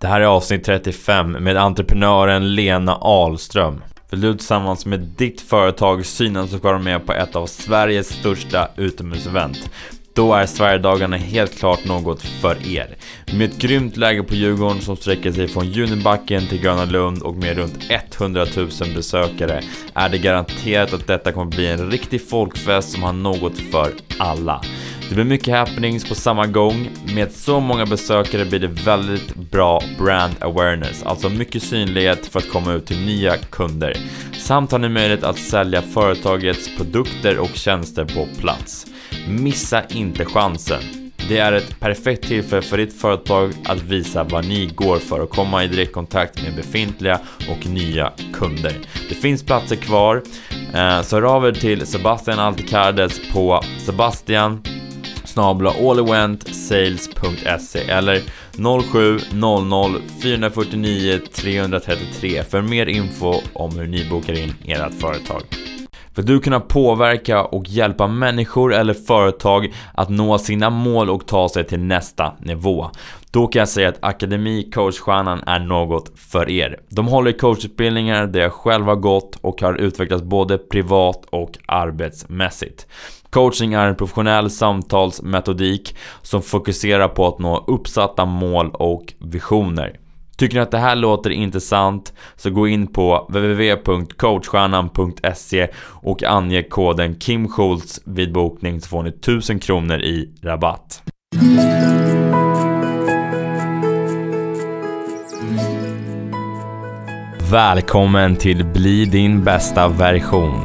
Det här är avsnitt 35 med entreprenören Lena Ahlström. Vill du tillsammans med ditt företag synas och vara med på ett av Sveriges största utomhusevent? Då är Sverigedagarna helt klart något för er. Med ett grymt läge på Djurgården som sträcker sig från Junibacken till Gröna Lund och med runt 100 000 besökare är det garanterat att detta kommer bli en riktig folkfest som har något för alla. Det blir mycket happenings på samma gång. Med så många besökare blir det väldigt bra brand awareness, alltså mycket synlighet för att komma ut till nya kunder. Samt har ni möjlighet att sälja företagets produkter och tjänster på plats. Missa inte chansen. Det är ett perfekt tillfälle för ditt företag att visa vad ni går för och komma i direktkontakt med befintliga och nya kunder. Det finns platser kvar, eh, så hör av er till Sebastian Alticardes på Sebastian snabla allewentsales.se eller 0700 449 333 för mer info om hur ni bokar in ert företag. För du kunna påverka och hjälpa människor eller företag att nå sina mål och ta sig till nästa nivå. Då kan jag säga att Akademi Coachstjärnan är något för er. De håller coachutbildningar där jag själv har gått och har utvecklats både privat och arbetsmässigt. Coaching är en professionell samtalsmetodik som fokuserar på att nå uppsatta mål och visioner. Tycker ni att det här låter intressant så gå in på www.coachstjärnan.se och ange koden Kim Schultz vid bokning så får ni 1000 kronor i rabatt. Välkommen till Bli din bästa version.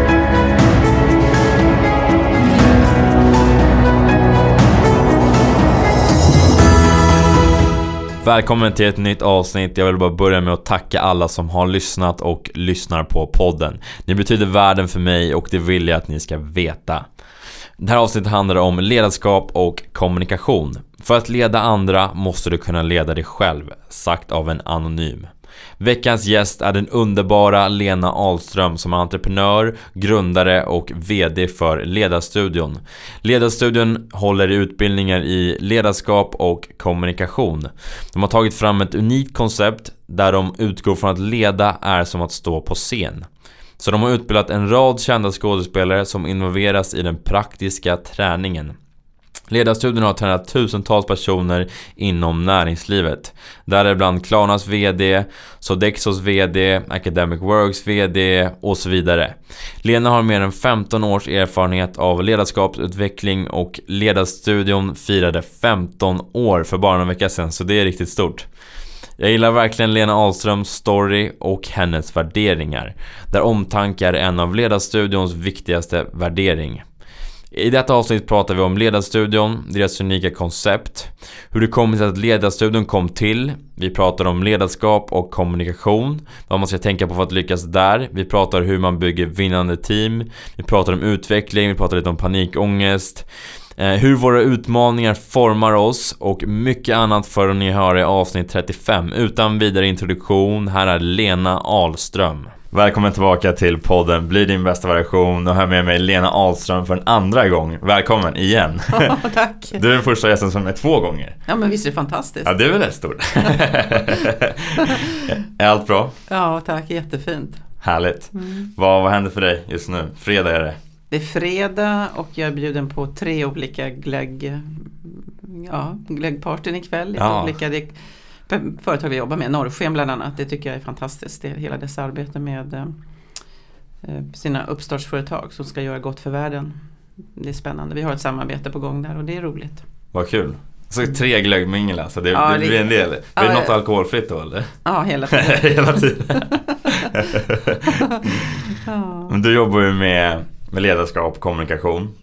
Välkommen till ett nytt avsnitt. Jag vill bara börja med att tacka alla som har lyssnat och lyssnar på podden. Ni betyder världen för mig och det vill jag att ni ska veta. Det här avsnittet handlar om ledarskap och kommunikation. För att leda andra måste du kunna leda dig själv, sagt av en anonym. Veckans gäst är den underbara Lena Ahlström som är entreprenör, grundare och VD för Ledarstudion. Ledarstudion håller utbildningar i ledarskap och kommunikation. De har tagit fram ett unikt koncept där de utgår från att leda är som att stå på scen. Så de har utbildat en rad kända skådespelare som involveras i den praktiska träningen. Ledarstudien har tränat tusentals personer inom näringslivet. Däribland Klarnas VD, Sodexos VD, Academic Works VD och så vidare. Lena har mer än 15 års erfarenhet av ledarskapsutveckling och Ledarstudion firade 15 år för bara några vecka sedan, så det är riktigt stort. Jag gillar verkligen Lena Ahlströms story och hennes värderingar. Där omtanke är en av Ledarstudions viktigaste värdering. I detta avsnitt pratar vi om Ledarstudion, deras unika koncept, hur det kommer sig att Ledarstudion kom till, vi pratar om ledarskap och kommunikation, vad man ska tänka på för att lyckas där, vi pratar hur man bygger vinnande team, vi pratar om utveckling, vi pratar lite om panikångest, eh, hur våra utmaningar formar oss och mycket annat för ni hör i avsnitt 35. Utan vidare introduktion, här är Lena Ahlström. Välkommen tillbaka till podden Bli din bästa version och har med mig Lena Ahlström för en andra gång. Välkommen igen! Ja, tack! Du är den första gästen som är två gånger. Ja men visst är det fantastiskt? Ja, det är väl rätt stort. är allt bra? Ja tack, jättefint. Härligt. Mm. Vad, vad händer för dig just nu? Fredag är det. Det är fredag och jag är bjuden på tre olika glögg, ja, glöggpartyn ikväll. Ja. Olika, det företag vi jobbar med, Norrsken bland annat. Det tycker jag är fantastiskt. Det, hela dess arbete med eh, sina uppstartsföretag som ska göra gott för världen. Det är spännande. Vi har ett samarbete på gång där och det är roligt. Vad kul. Så tre glöggmingel alltså, det, ja, det blir en del. Blir ja, det något alkoholfritt då eller? Ja, hela tiden. hela tiden. Men du jobbar ju med, med ledarskap och kommunikation.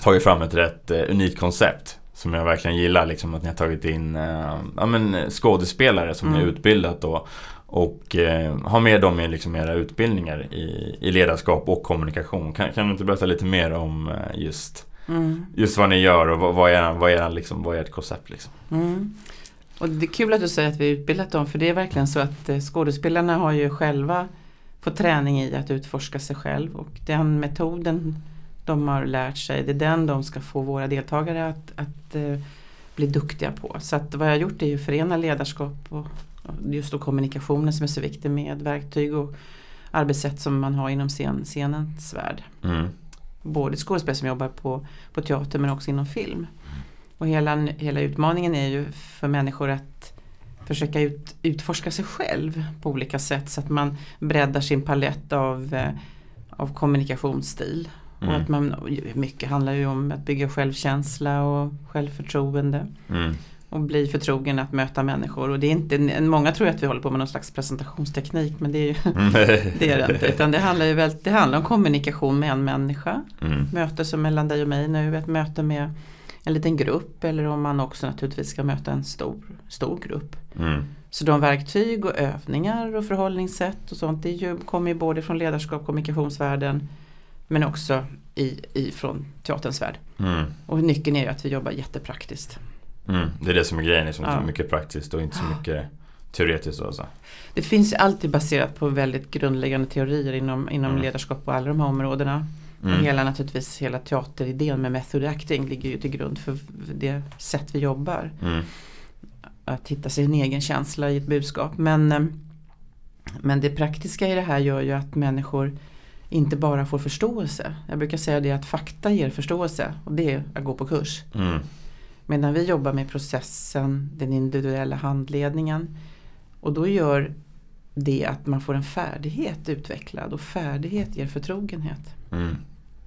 Tagit fram ett rätt uh, unikt koncept. Som jag verkligen gillar, liksom att ni har tagit in uh, ja, men skådespelare som mm. ni har utbildat då. Och uh, har med dem i liksom era utbildningar i, i ledarskap och kommunikation. Kan, kan du inte berätta lite mer om just Mm. Just vad ni gör och vad, vad är, vad är, liksom, vad är ert koncept liksom? Mm. Och det är kul att du säger att vi utbildat dem för det är verkligen så att eh, skådespelarna har ju själva fått träning i att utforska sig själv och den metoden de har lärt sig, det är den de ska få våra deltagare att, att uh, bli duktiga på. Så att vad jag har gjort är att förena ledarskap och just då kommunikationen som är så viktig med verktyg och arbetssätt som man har inom scen, scenens värld. Mm. Både skådespelare som jobbar på, på teater men också inom film. Och hela, hela utmaningen är ju för människor att försöka ut, utforska sig själv på olika sätt så att man breddar sin palett av, eh, av kommunikationsstil. Mm. Och att man, mycket handlar ju om att bygga självkänsla och självförtroende. Mm. Och bli förtrogen att möta människor. Och det är inte, många tror att vi håller på med någon slags presentationsteknik men det är, ju, det, är det inte. Utan det handlar ju väldigt, det handlar om kommunikation med en människa. Mm. Möte som mellan dig och mig nu, ett möte med en liten grupp eller om man också naturligtvis ska möta en stor, stor grupp. Mm. Så de verktyg och övningar och förhållningssätt och sånt det ju, kommer ju både från ledarskap och kommunikationsvärlden men också i, ifrån teaterns värld. Mm. Och nyckeln är ju att vi jobbar jättepraktiskt. Mm. Det är det som är grejen, liksom, ja. mycket praktiskt och inte så mycket teoretiskt. Alltså. Det finns ju alltid baserat på väldigt grundläggande teorier inom, inom mm. ledarskap på alla de här områdena. Mm. Och hela naturligtvis hela teateridén med method acting ligger ju till grund för det sätt vi jobbar. Mm. Att hitta sin egen känsla i ett budskap. Men, eh, men det praktiska i det här gör ju att människor inte bara får förståelse. Jag brukar säga det att fakta ger förståelse och det är att gå på kurs. Mm. Medan vi jobbar med processen, den individuella handledningen och då gör det att man får en färdighet utvecklad och färdighet ger förtrogenhet. Mm.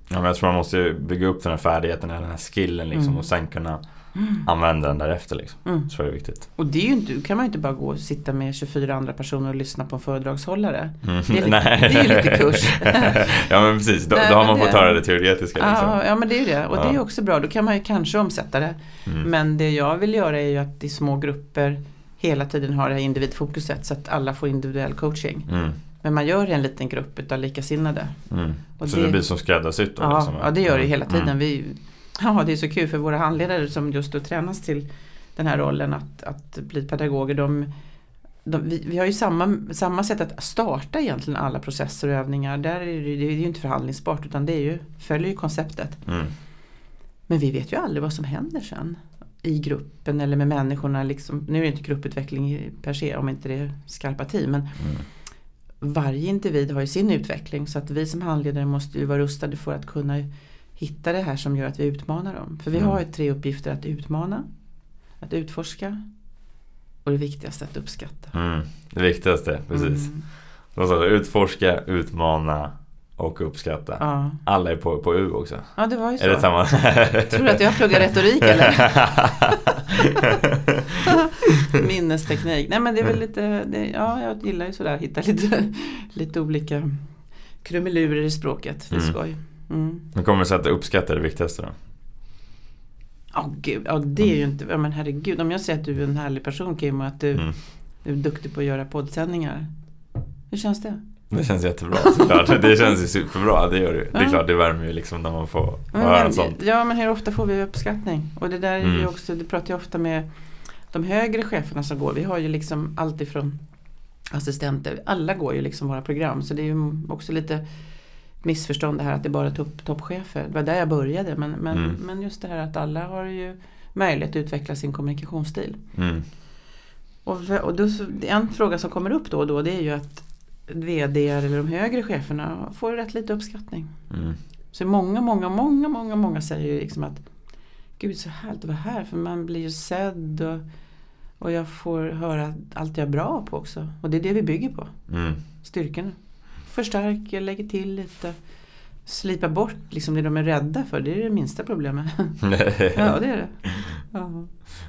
Ja, men jag tror man måste bygga upp den här färdigheten, den här skillen liksom, mm. och sen kunna mm. använda den därefter. Liksom. Mm. Så är det viktigt. Och det är ju inte, kan man ju inte bara gå och sitta med 24 andra personer och lyssna på en föredragshållare. Mm. Det, är lite, det är ju lite kurs. ja men precis, då, då har man fått höra det teoretiska. Liksom. Ja, ja men det är ju det. Och ja. det är också bra, då kan man ju kanske omsätta det. Mm. Men det jag vill göra är ju att i små grupper hela tiden ha det här individfokuset så att alla får individuell coaching. Mm. Men man gör en liten grupp utav likasinnade. Mm. så det, det, blir som skräddarsytt? Ja, liksom. ja, det gör det mm. hela tiden. Mm. Vi, ja, det är så kul för våra handledare som just då tränas till den här rollen att, att bli pedagoger. De, de, vi, vi, har ju samma, samma sätt att starta egentligen alla processer och övningar. Där är det, det är ju inte förhandlingsbart utan det är ju, följer ju konceptet. Mm. Men vi vet ju aldrig vad som händer sen i gruppen eller med människorna. Liksom, nu är det inte grupputveckling per se om inte det är skarpa team. Men mm varje individ har ju sin utveckling så att vi som handledare måste ju vara rustade för att kunna hitta det här som gör att vi utmanar dem. För vi mm. har ju tre uppgifter att utmana, att utforska och det viktigaste att uppskatta. Mm. Det viktigaste, precis. Mm. Utforska, utmana och uppskatta. Ja. Alla är på, på U också. Ja det var ju så. Är det samma? Tror du att jag pluggar retorik eller? Minnesteknik. Nej men det är väl lite, det, ja jag gillar ju sådär hitta lite, lite olika krumelurer i språket. Det är mm. skoj. Mm. Hur kommer det sig att du uppskattar det viktigaste då? Oh, gud, ja det är ju inte, ja, men herregud om jag säger att du är en härlig person Kim och att du, mm. du är duktig på att göra poddsändningar. Hur känns det? Det känns jättebra såklart. Det känns ju superbra. Det gör det Det är klart, det värmer ju liksom när man får men, höra sånt. Ja, men hur ofta får vi uppskattning? Och det där är mm. ju också, det pratar jag ofta med de högre cheferna som går. Vi har ju liksom alltifrån assistenter. Alla går ju liksom våra program. Så det är ju också lite missförstånd det här att det är bara topp, toppchefer. Det var där jag började. Men, men, mm. men just det här att alla har ju möjlighet att utveckla sin kommunikationsstil. Mm. Och, och då, en fråga som kommer upp då och då det är ju att VD eller de högre cheferna får rätt lite uppskattning. Mm. Så många, många, många, många, många säger ju liksom att Gud så härligt att vara här för man blir ju sedd och, och jag får höra allt jag är bra på också. Och det är det vi bygger på. Mm. Styrkorna. Förstärker, lägger till lite. Slipa bort liksom det de är rädda för. Det är det minsta problemet. ja det är det. Ja.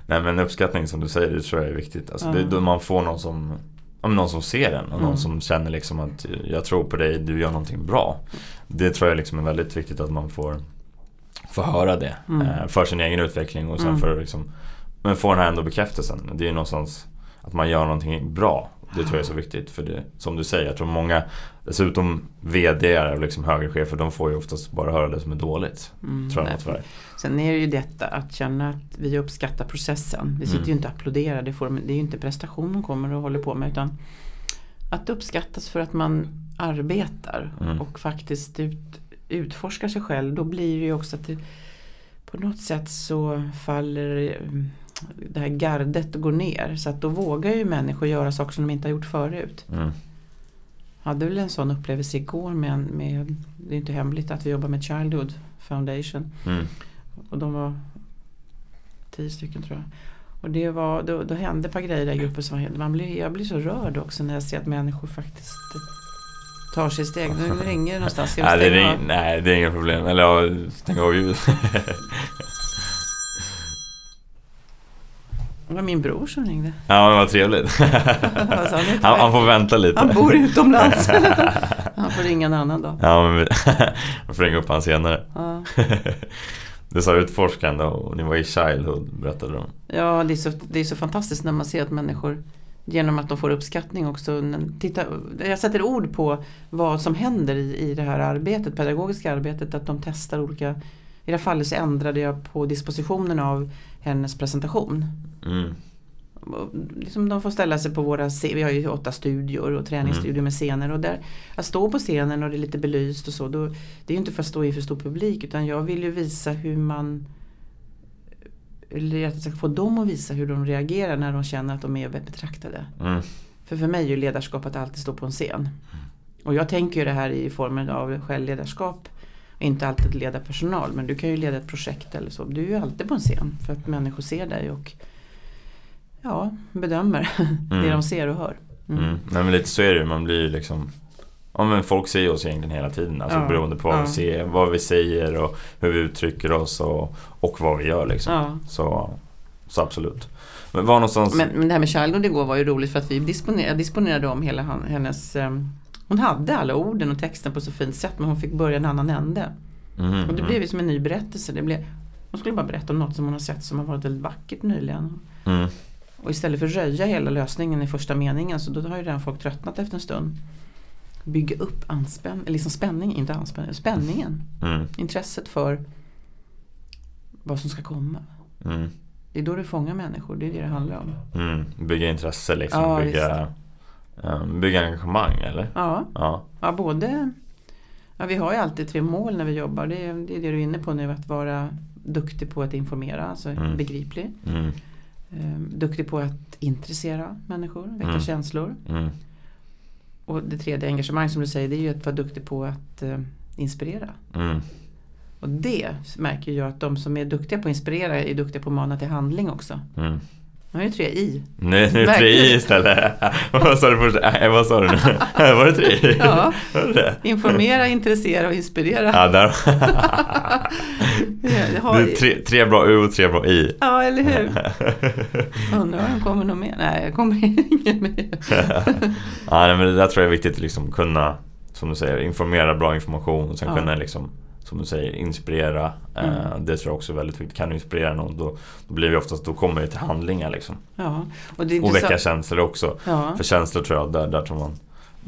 Nej men uppskattning som du säger det tror jag är viktigt. Alltså, ja. det är då man får någon som någon som ser en och mm. någon som känner liksom att jag tror på dig, du gör någonting bra. Det tror jag liksom är väldigt viktigt att man får, får höra det. Mm. Eh, för sin egen utveckling och sen mm. för liksom, men få den här ändå bekräftelsen. Det är ju någonstans att man gör någonting bra. Det tror jag är så viktigt för det, som du säger, jag tror många Dessutom VD och liksom högre chefer, de får ju oftast bara höra det som är dåligt. Mm, tror jag nej. Sen är det ju detta att känna att vi uppskattar processen. Vi sitter mm. ju inte och applåderar, det, får, det är ju inte prestation de kommer och håller på med utan att uppskattas för att man arbetar mm. och faktiskt ut, utforskar sig själv. Då blir det ju också att det, på något sätt så faller mm, det här gardet går ner. Så att då vågar ju människor göra saker som de inte har gjort förut. Mm. Jag hade väl en sån upplevelse igår med, med det är inte hemligt att vi jobbar med Childhood Foundation. Mm. Och de var tio stycken tror jag. Och det var, då, då hände ett par grejer i gruppen som man blir, jag blir så rörd också när jag ser att människor faktiskt tar sig steg. Nu ringer det någonstans. Ska nej, det ring, nej, det är inga problem. Eller ja, stäng av ljudet. Det var min bror som ringde. Ja, men vad trevligt. han, han, får vänta lite. Han bor utomlands. han får ringa en annan dag. Ja, men vi får ringa upp honom senare. Ja. Du sa utforskande och ni var i Childhood, berättade du om. Ja, det är, så, det är så fantastiskt när man ser att människor genom att de får uppskattning också. Titta, jag sätter ord på vad som händer i, i det här arbetet, pedagogiska arbetet, att de testar olika i det här fallet så ändrade jag på dispositionen av hennes presentation. Mm. Liksom de får ställa sig på våra, vi har ju åtta studior och träningsstudior mm. med scener och där att stå på scenen och det är lite belyst och så, då, det är ju inte för att stå inför stor publik utan jag vill ju visa hur man eller jag ska få dem att visa hur de reagerar när de känner att de är betraktade. Mm. För för mig är ju ledarskap att alltid stå på en scen. Mm. Och jag tänker ju det här i formen av självledarskap inte alltid leda personal men du kan ju leda ett projekt eller så. Du är ju alltid på en scen för att människor ser dig och ja, bedömer mm. det de ser och hör. Mm. Mm. Nej, men lite så är det man blir ju liksom Ja men folk ser oss egentligen hela tiden. Alltså ja. beroende på vad, ja. vi ser, vad vi säger och hur vi uttrycker oss och, och vad vi gör liksom. Ja. Så, så absolut. Men var någonstans... Men, men det här med Childhood igår var ju roligt för att vi disponerade, disponerade om hela hennes um, hon hade alla orden och texten på så fint sätt men hon fick börja en annan ände. Mm, och det blev ju som en ny berättelse. Det blev, hon skulle bara berätta om något som hon har sett som har varit väldigt vackert nyligen. Mm. Och istället för att röja hela lösningen i första meningen så då har ju redan folk tröttnat efter en stund. Bygga upp anspänn, liksom spänning, inte anspänning, spänningen. Mm. Intresset för vad som ska komma. Mm. Det är då du fångar människor, det är det det handlar om. Mm. Bygga intresse liksom, ja, bygga Ehm, bygga engagemang eller? Ja, ja. ja både ja, Vi har ju alltid tre mål när vi jobbar. Det är det, är det du är inne på nu. Att vara duktig på att informera, alltså mm. begriplig. Mm. Um, duktig på att intressera människor, väcka mm. känslor. Mm. Och det tredje, engagemang som du säger, det är ju att vara duktig på att uh, inspirera. Mm. Och det märker jag att de som är duktiga på att inspirera är duktiga på att mana till handling också. Nu är det tre i. Nej, nu är det tre i istället. vad sa du först? Äh, vad sa du nu? Var det tre i? Ja. Informera, intressera och inspirera. Ja, där. har... det är tre, tre bra U och tre bra i. Ja, eller hur? Undrar om det kommer något mer? Nej, jag kommer inget mer. ja, men det där tror jag är viktigt att liksom kunna, som du säger, informera bra information och sen ja. kunna liksom som du säger, inspirera. Mm. Eh, det tror jag också är väldigt viktigt. Kan du inspirera någon då, då blir vi oftast, då kommer vi till handlingar liksom. Ja, och, det och väcka så... känslor också. Ja. För känslor tror jag, där, där tror man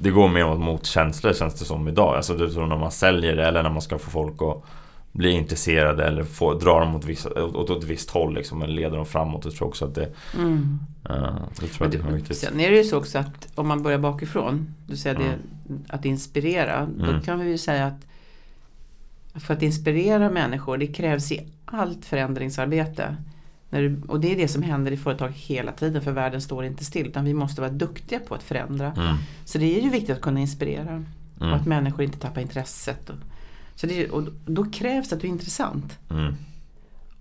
det går mer mot känslor känns det som idag. Alltså det tror när man säljer det eller när man ska få folk att bli intresserade eller få, dra dem åt, vissa, åt ett visst håll liksom, eller leda dem framåt. Jag tror också att det, mm. uh, det, tror jag det är viktigt. Sen är det ju så också att om man börjar bakifrån, du säger mm. det, att inspirera, mm. då kan vi ju säga att för att inspirera människor, det krävs i allt förändringsarbete. Du, och det är det som händer i företag hela tiden för världen står inte still. Utan vi måste vara duktiga på att förändra. Mm. Så det är ju viktigt att kunna inspirera. Mm. Och att människor inte tappar intresset. Och, så det, och då krävs att du är intressant. Mm.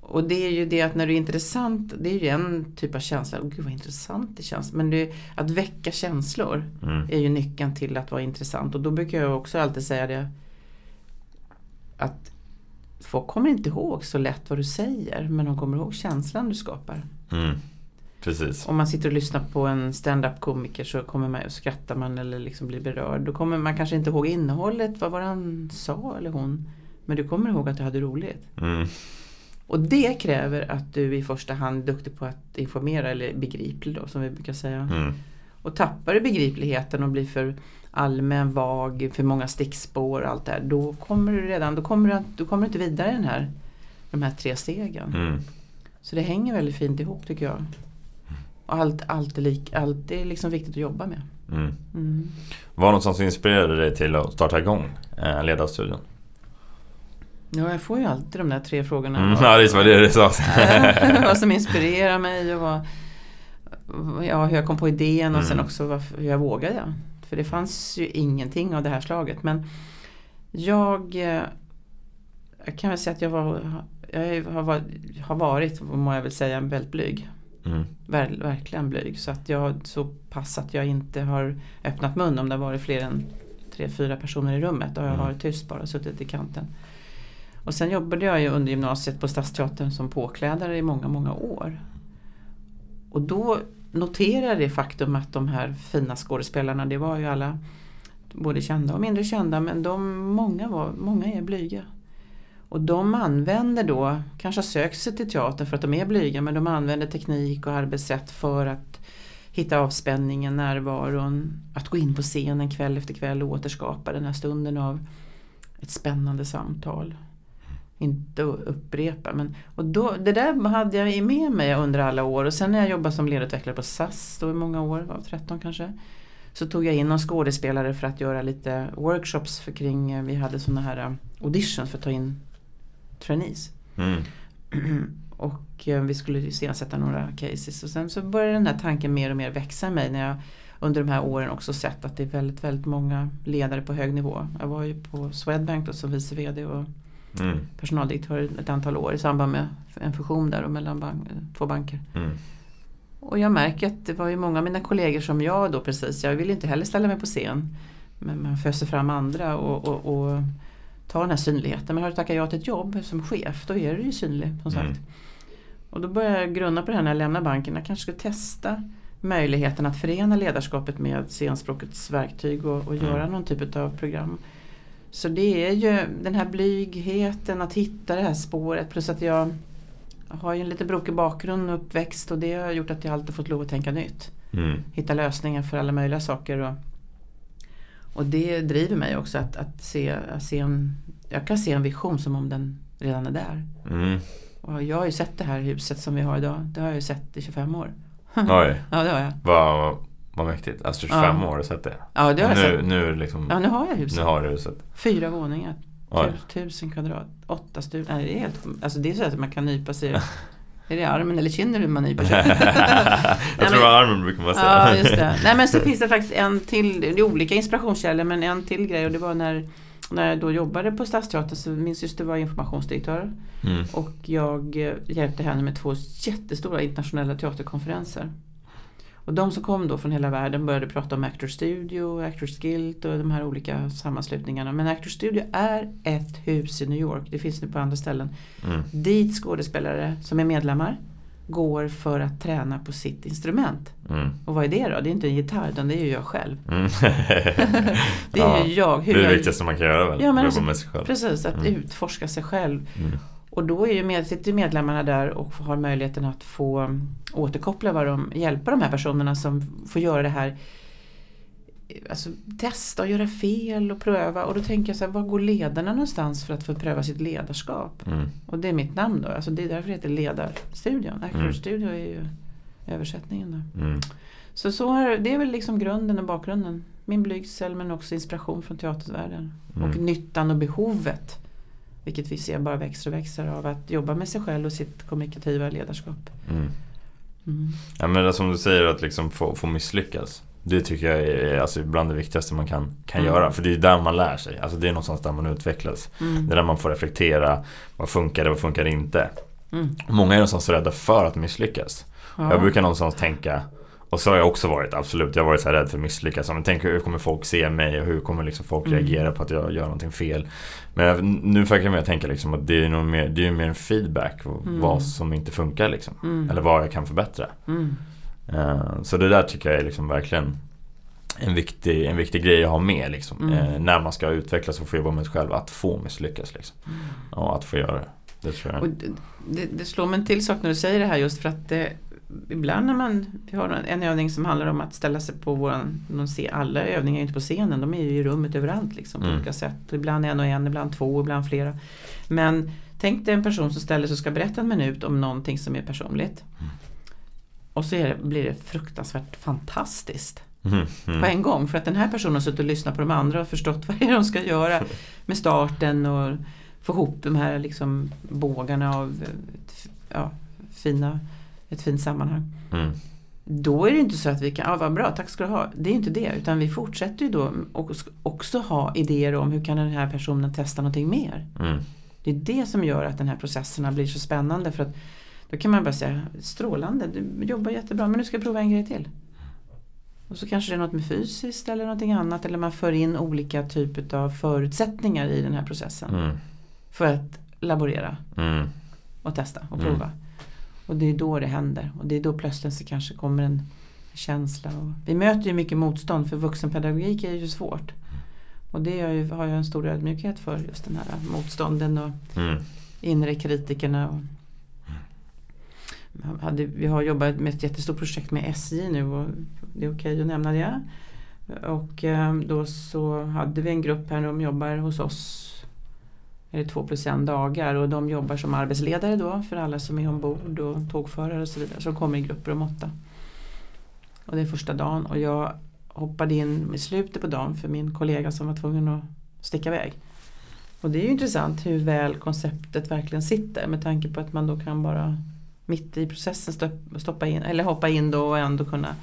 Och det är ju det att när du är intressant, det är ju en typ av känsla. Oh, gud vad intressant det känns. Men det, att väcka känslor mm. är ju nyckeln till att vara intressant. Och då brukar jag också alltid säga det att folk kommer inte ihåg så lätt vad du säger men de kommer ihåg känslan du skapar. Mm. Precis. Om man sitter och lyssnar på en stand-up komiker så kommer man, skrattar man eller liksom blir berörd. Då kommer man kanske inte ihåg innehållet, vad var han sa eller hon. Men du kommer ihåg att du hade roligt. Mm. Och det kräver att du i första hand är duktig på att informera eller begriplig då som vi brukar säga. Mm. Och tappar du begripligheten och blir för allmän, vag, för många stickspår och allt det här. Då kommer du redan, då kommer du, då kommer du inte vidare den här, de här tre stegen. Mm. Så det hänger väldigt fint ihop tycker jag. Och allt, allt, är, lik, allt är liksom viktigt att jobba med. Mm. Mm. Vad någonstans inspirerade dig till att starta igång eh, Ledarstudion? Ja, jag får ju alltid de där tre frågorna. Mm, ja, det var det du sa. vad som inspirerar mig och vad, ja, hur jag kom på idén och Mm. sen också varför, hur jag vågade. För det fanns ju ingenting av det här slaget. Men jag, eh, jag kan väl säga att jag var, jag har varit, har varit må jag väl säga, väldigt blyg. Mm. Ver, verkligen blyg. Så att jag så pass att jag inte har öppnat mun om det har varit fler än tre, fyra personer i rummet. Då har jag Mm. varit tyst bara, suttit i kanten. Och sen jobbade jag ju under gymnasiet på Stadsteatern som påklädare i många, många år. Och då noterade det faktum att de här fina skådespelarna, det var ju alla både kända och mindre kända, men de, många, var, många är blyga. Och de använder då, kanske har sökt sig till teatern för att de är blyga, men de använder teknik och arbetssätt för att hitta avspänningen, närvaron, att gå in på scenen kväll efter kväll och återskapa den här stunden av ett spännande samtal. Inte upprepa. Men, och då, det där hade jag med mig under alla år och sen när jag jobbade som ledarutvecklare på SAS då i många år, var 13 kanske. Så tog jag in någon skådespelare för att göra lite workshops för kring, vi hade sådana här eh, auditions för att ta in trainees. Mm. och eh, vi skulle ju sätta några cases och sen så började den här tanken mer och mer växa i mig när jag under de här åren också sett att det är väldigt, väldigt många ledare på hög nivå. Jag var ju på Swedbank då som vice VD och Mm. personaldirektör ett antal år i samband med en fusion där och mellan bank, två banker. Mm. Och jag märker att det var ju många av mina kollegor som jag då precis, jag vill inte heller ställa mig på scen. Men man föser fram andra och, och, och tar den här synligheten. Men har du tackat ja till ett jobb som chef, då är du ju synlig som sagt. Mm. Och då började jag grunna på det här när jag lämnade banken. Jag kanske skulle testa möjligheten att förena ledarskapet med scenspråkets verktyg och, och göra Mm. någon typ av program. Så det är ju den här blygheten att hitta det här spåret plus att jag har ju en lite brokig bakgrund och uppväxt och det har gjort att jag alltid fått lov att tänka nytt. Mm. Hitta lösningar för alla möjliga saker. Och, och det driver mig också att, att se, att se en, jag kan se en vision som om den redan är där. Mm. Och jag har ju sett det här huset som vi har idag. Det har jag ju sett i 25 år. Oj, Ja det har jag. vad, vad mäktigt. Alltså 25 Ja. år har du sett det? Ja det har jag nu, sett. nu det liksom, Ja nu har jag huset. nu har du huset. Fyra våningar. Oj. Tusen kvadrat. Åtta stugor. Nej, det är helt Alltså det är så att man kan nypa sig. är det armen eller kinden man nyper sig? jag tror men- armen brukar man säga. Ja, just det. Nej men så finns det faktiskt en till, det är olika inspirationskällor men en till grej och det var när, när jag då jobbade på Stadsteatern så min syster var informationsdirektör Mm. och jag eh, hjälpte henne med två jättestora internationella teaterkonferenser. Och de som kom då från hela världen började prata om Actors Studio, Actors Guild och de här olika sammanslutningarna. Men Actors Studio är ett hus i New York, det finns nu på andra ställen. Mm. Dit skådespelare som är medlemmar går för att träna på sitt instrument. Mm. Och vad är det då? Det är inte en gitarr utan det är ju jag själv. Mm. Det är ju jag. Det är Hur det viktigaste man kan göra väl? Ja, men alltså- med sig själv. Precis, att Mm. utforska sig själv. Mm. Och då är ju med, sitter medlemmarna där och har möjligheten att få återkoppla vad de, hjälpa de här personerna som får göra det här Alltså testa och göra fel och pröva och då tänker jag så här, var går ledarna någonstans för att få pröva sitt ledarskap? Mm. Och det är mitt namn då, alltså det är därför det heter Ledarstudion. Mm. Studio är ju översättningen då. Mm. Så, så har, det är väl liksom grunden och bakgrunden. Min blygsel men också inspiration från teatervärlden. Och Mm. nyttan och behovet. Vilket vi ser bara växer och växer av att jobba med sig själv och sitt kommunikativa ledarskap. Mm. Mm. Ja men det som du säger att liksom få, få misslyckas. Det tycker jag är alltså bland det viktigaste man kan, kan Mm. göra. För det är där man lär sig. Alltså det är någonstans där man utvecklas. Mm. Det är där man får reflektera. Vad funkar det, vad funkar det inte? Mm. Många är någonstans rädda för att misslyckas. Ja. Jag brukar någonstans tänka och så har jag också varit, absolut. Jag har varit så här rädd för att misslyckas. Men tänk hur kommer folk se mig och hur kommer liksom folk Mm. reagera på att jag gör någonting fel. Men jag, nu försöker jag tänka liksom att det är nog mer, det är mer en feedback. och Mm. Vad som inte funkar liksom. Mm. Eller vad jag kan förbättra. Mm. Eh, Så det där tycker jag är liksom verkligen en viktig, en viktig grej att ha med liksom. Mm. Eh, När man ska utvecklas och få jobba med sig själv. Att få misslyckas liksom. Ja, att få göra det. Och det, det, det slår mig en till sak när du säger det här just för att det, ibland när man, vi har en övning som handlar om att ställa sig på våran, de ser alla övningar är inte på scenen, de är ju i rummet överallt liksom, på mm. olika sätt. Ibland en och en, ibland två, ibland flera. Men tänk dig en person som ställer sig och ska berätta en minut om någonting som är personligt. Mm. Och så det, blir det fruktansvärt fantastiskt. Mm, mm. På en gång för att den här personen har suttit och lyssnat på de andra och förstått vad det är de ska göra med starten och få ihop de här liksom bågarna av ja, fina, ett fint sammanhang. Mm. Då är det inte så att vi kan, ja vad bra, tack ska du ha. Det är inte det utan vi fortsätter ju då och också ha idéer om hur kan den här personen testa någonting mer. Mm. Det är det som gör att den här processerna blir så spännande för att då kan man bara säga strålande, du jobbar jättebra men nu ska jag prova en grej till. Och så kanske det är något med fysiskt eller någonting annat eller man för in olika typer av förutsättningar i den här processen. Mm. För att laborera mm. och testa och prova. Mm. Och det är då det händer och det är då plötsligt så kanske kommer en känsla. Och vi möter ju mycket motstånd för vuxenpedagogik är ju svårt. Och det har, ju, har jag en stor ödmjukhet för just den här motstånden och mm. inre kritikerna. Och, hade, vi har jobbat med ett jättestort projekt med SJ nu och det är okej okay att nämna det. Och eh, då så hade vi en grupp här, de jobbar hos oss är det två plus en dagar och de jobbar som arbetsledare då för alla som är ombord och tågförare och så vidare. Så de kommer i grupper om åtta. Och det är första dagen och jag hoppade in i slutet på dagen för min kollega som var tvungen att sticka iväg. Och det är ju intressant hur väl konceptet verkligen sitter med tanke på att man då kan bara mitt i processen stoppa in eller hoppa in då och ändå kunna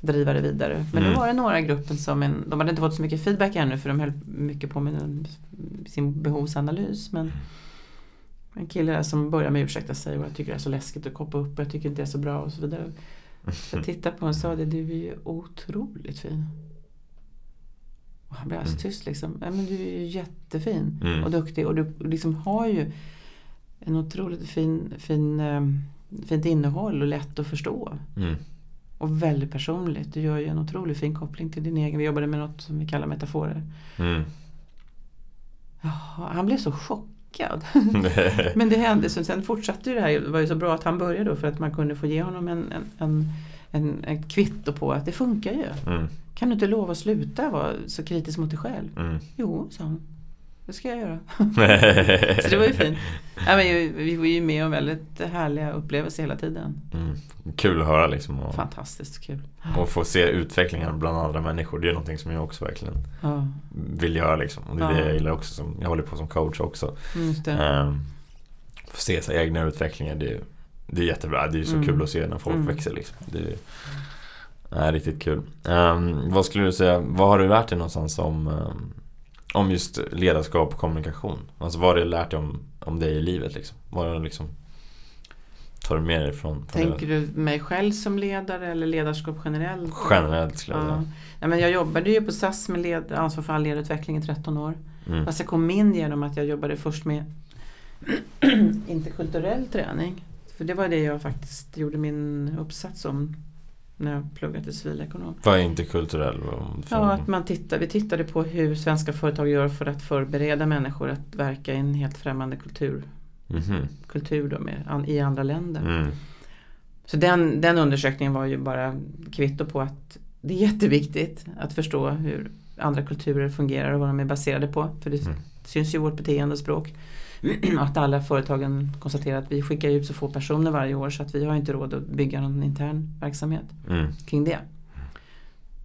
driva det vidare. Men mm. då var det några i gruppen som, en, de hade inte fått så mycket feedback ännu för de höll mycket på med sin behovsanalys. Men en kille där som börjar med att ursäkta sig och jag tycker det är så läskigt att koppa upp och jag tycker inte det är så bra och så vidare. Jag tittade på honom och sa det, du är ju otroligt fin. Och han blev alldeles mm. tyst liksom. Ja, men du är ju jättefin mm. och duktig och du liksom har ju en otroligt fin, fin, um, fint innehåll och lätt att förstå. Mm. Och väldigt personligt. Du gör ju en otroligt fin koppling till din egen. Vi jobbade med något som vi kallar metaforer. Mm. Jaha, han blev så chockad. Men det hände, så sen fortsatte ju det här. Det var ju så bra att han började då för att man kunde få ge honom en, en, en, en, en kvitto på att det funkar ju. Mm. Kan du inte lova att sluta vara så kritisk mot dig själv? Mm. Jo, sa han det ska jag göra. så det var ju fint. Ja, men vi var ju med om väldigt härliga upplevelser hela tiden. Mm. Kul att höra liksom. Och, Fantastiskt kul. Och få se utvecklingen bland andra människor. Det är någonting som jag också verkligen ja. vill göra liksom. Och det är ja. det jag gillar också. Som, jag håller på som coach också. Um, få se sig egna utvecklingar. Det, det är jättebra. Det är så mm. kul att se när folk mm. växer liksom. Det är, är riktigt kul. Um, vad skulle du säga, vad har du lärt dig någonstans om um, om just ledarskap och kommunikation. Alltså vad har du lärt dig om, om dig i livet liksom? Vad har liksom tar du med dig från, från Tänker du mig själv som ledare eller ledarskap generellt? Generellt skulle jag säga. Ja. men jag jobbade ju på SAS med led, ansvar för all ledarutveckling i 13 år. Mm. Fast jag kom in genom att jag jobbade först med interkulturell träning. För det var det jag faktiskt gjorde min uppsats om när jag pluggade till civilekonom. Vad är interkulturell? Ja, att man tittar, vi tittade på hur svenska företag gör för att förbereda människor att verka i en helt främmande kultur. Mm -hmm. Kultur då med, i andra länder. Mm. Så den, den undersökningen var ju bara kvitto på att det är jätteviktigt att förstå hur andra kulturer fungerar och vad de är baserade på. För det mm. syns ju i vårt beteende och språk. att alla företagen konstaterar att vi skickar ut så få personer varje år så att vi har inte råd att bygga någon intern verksamhet mm. kring det.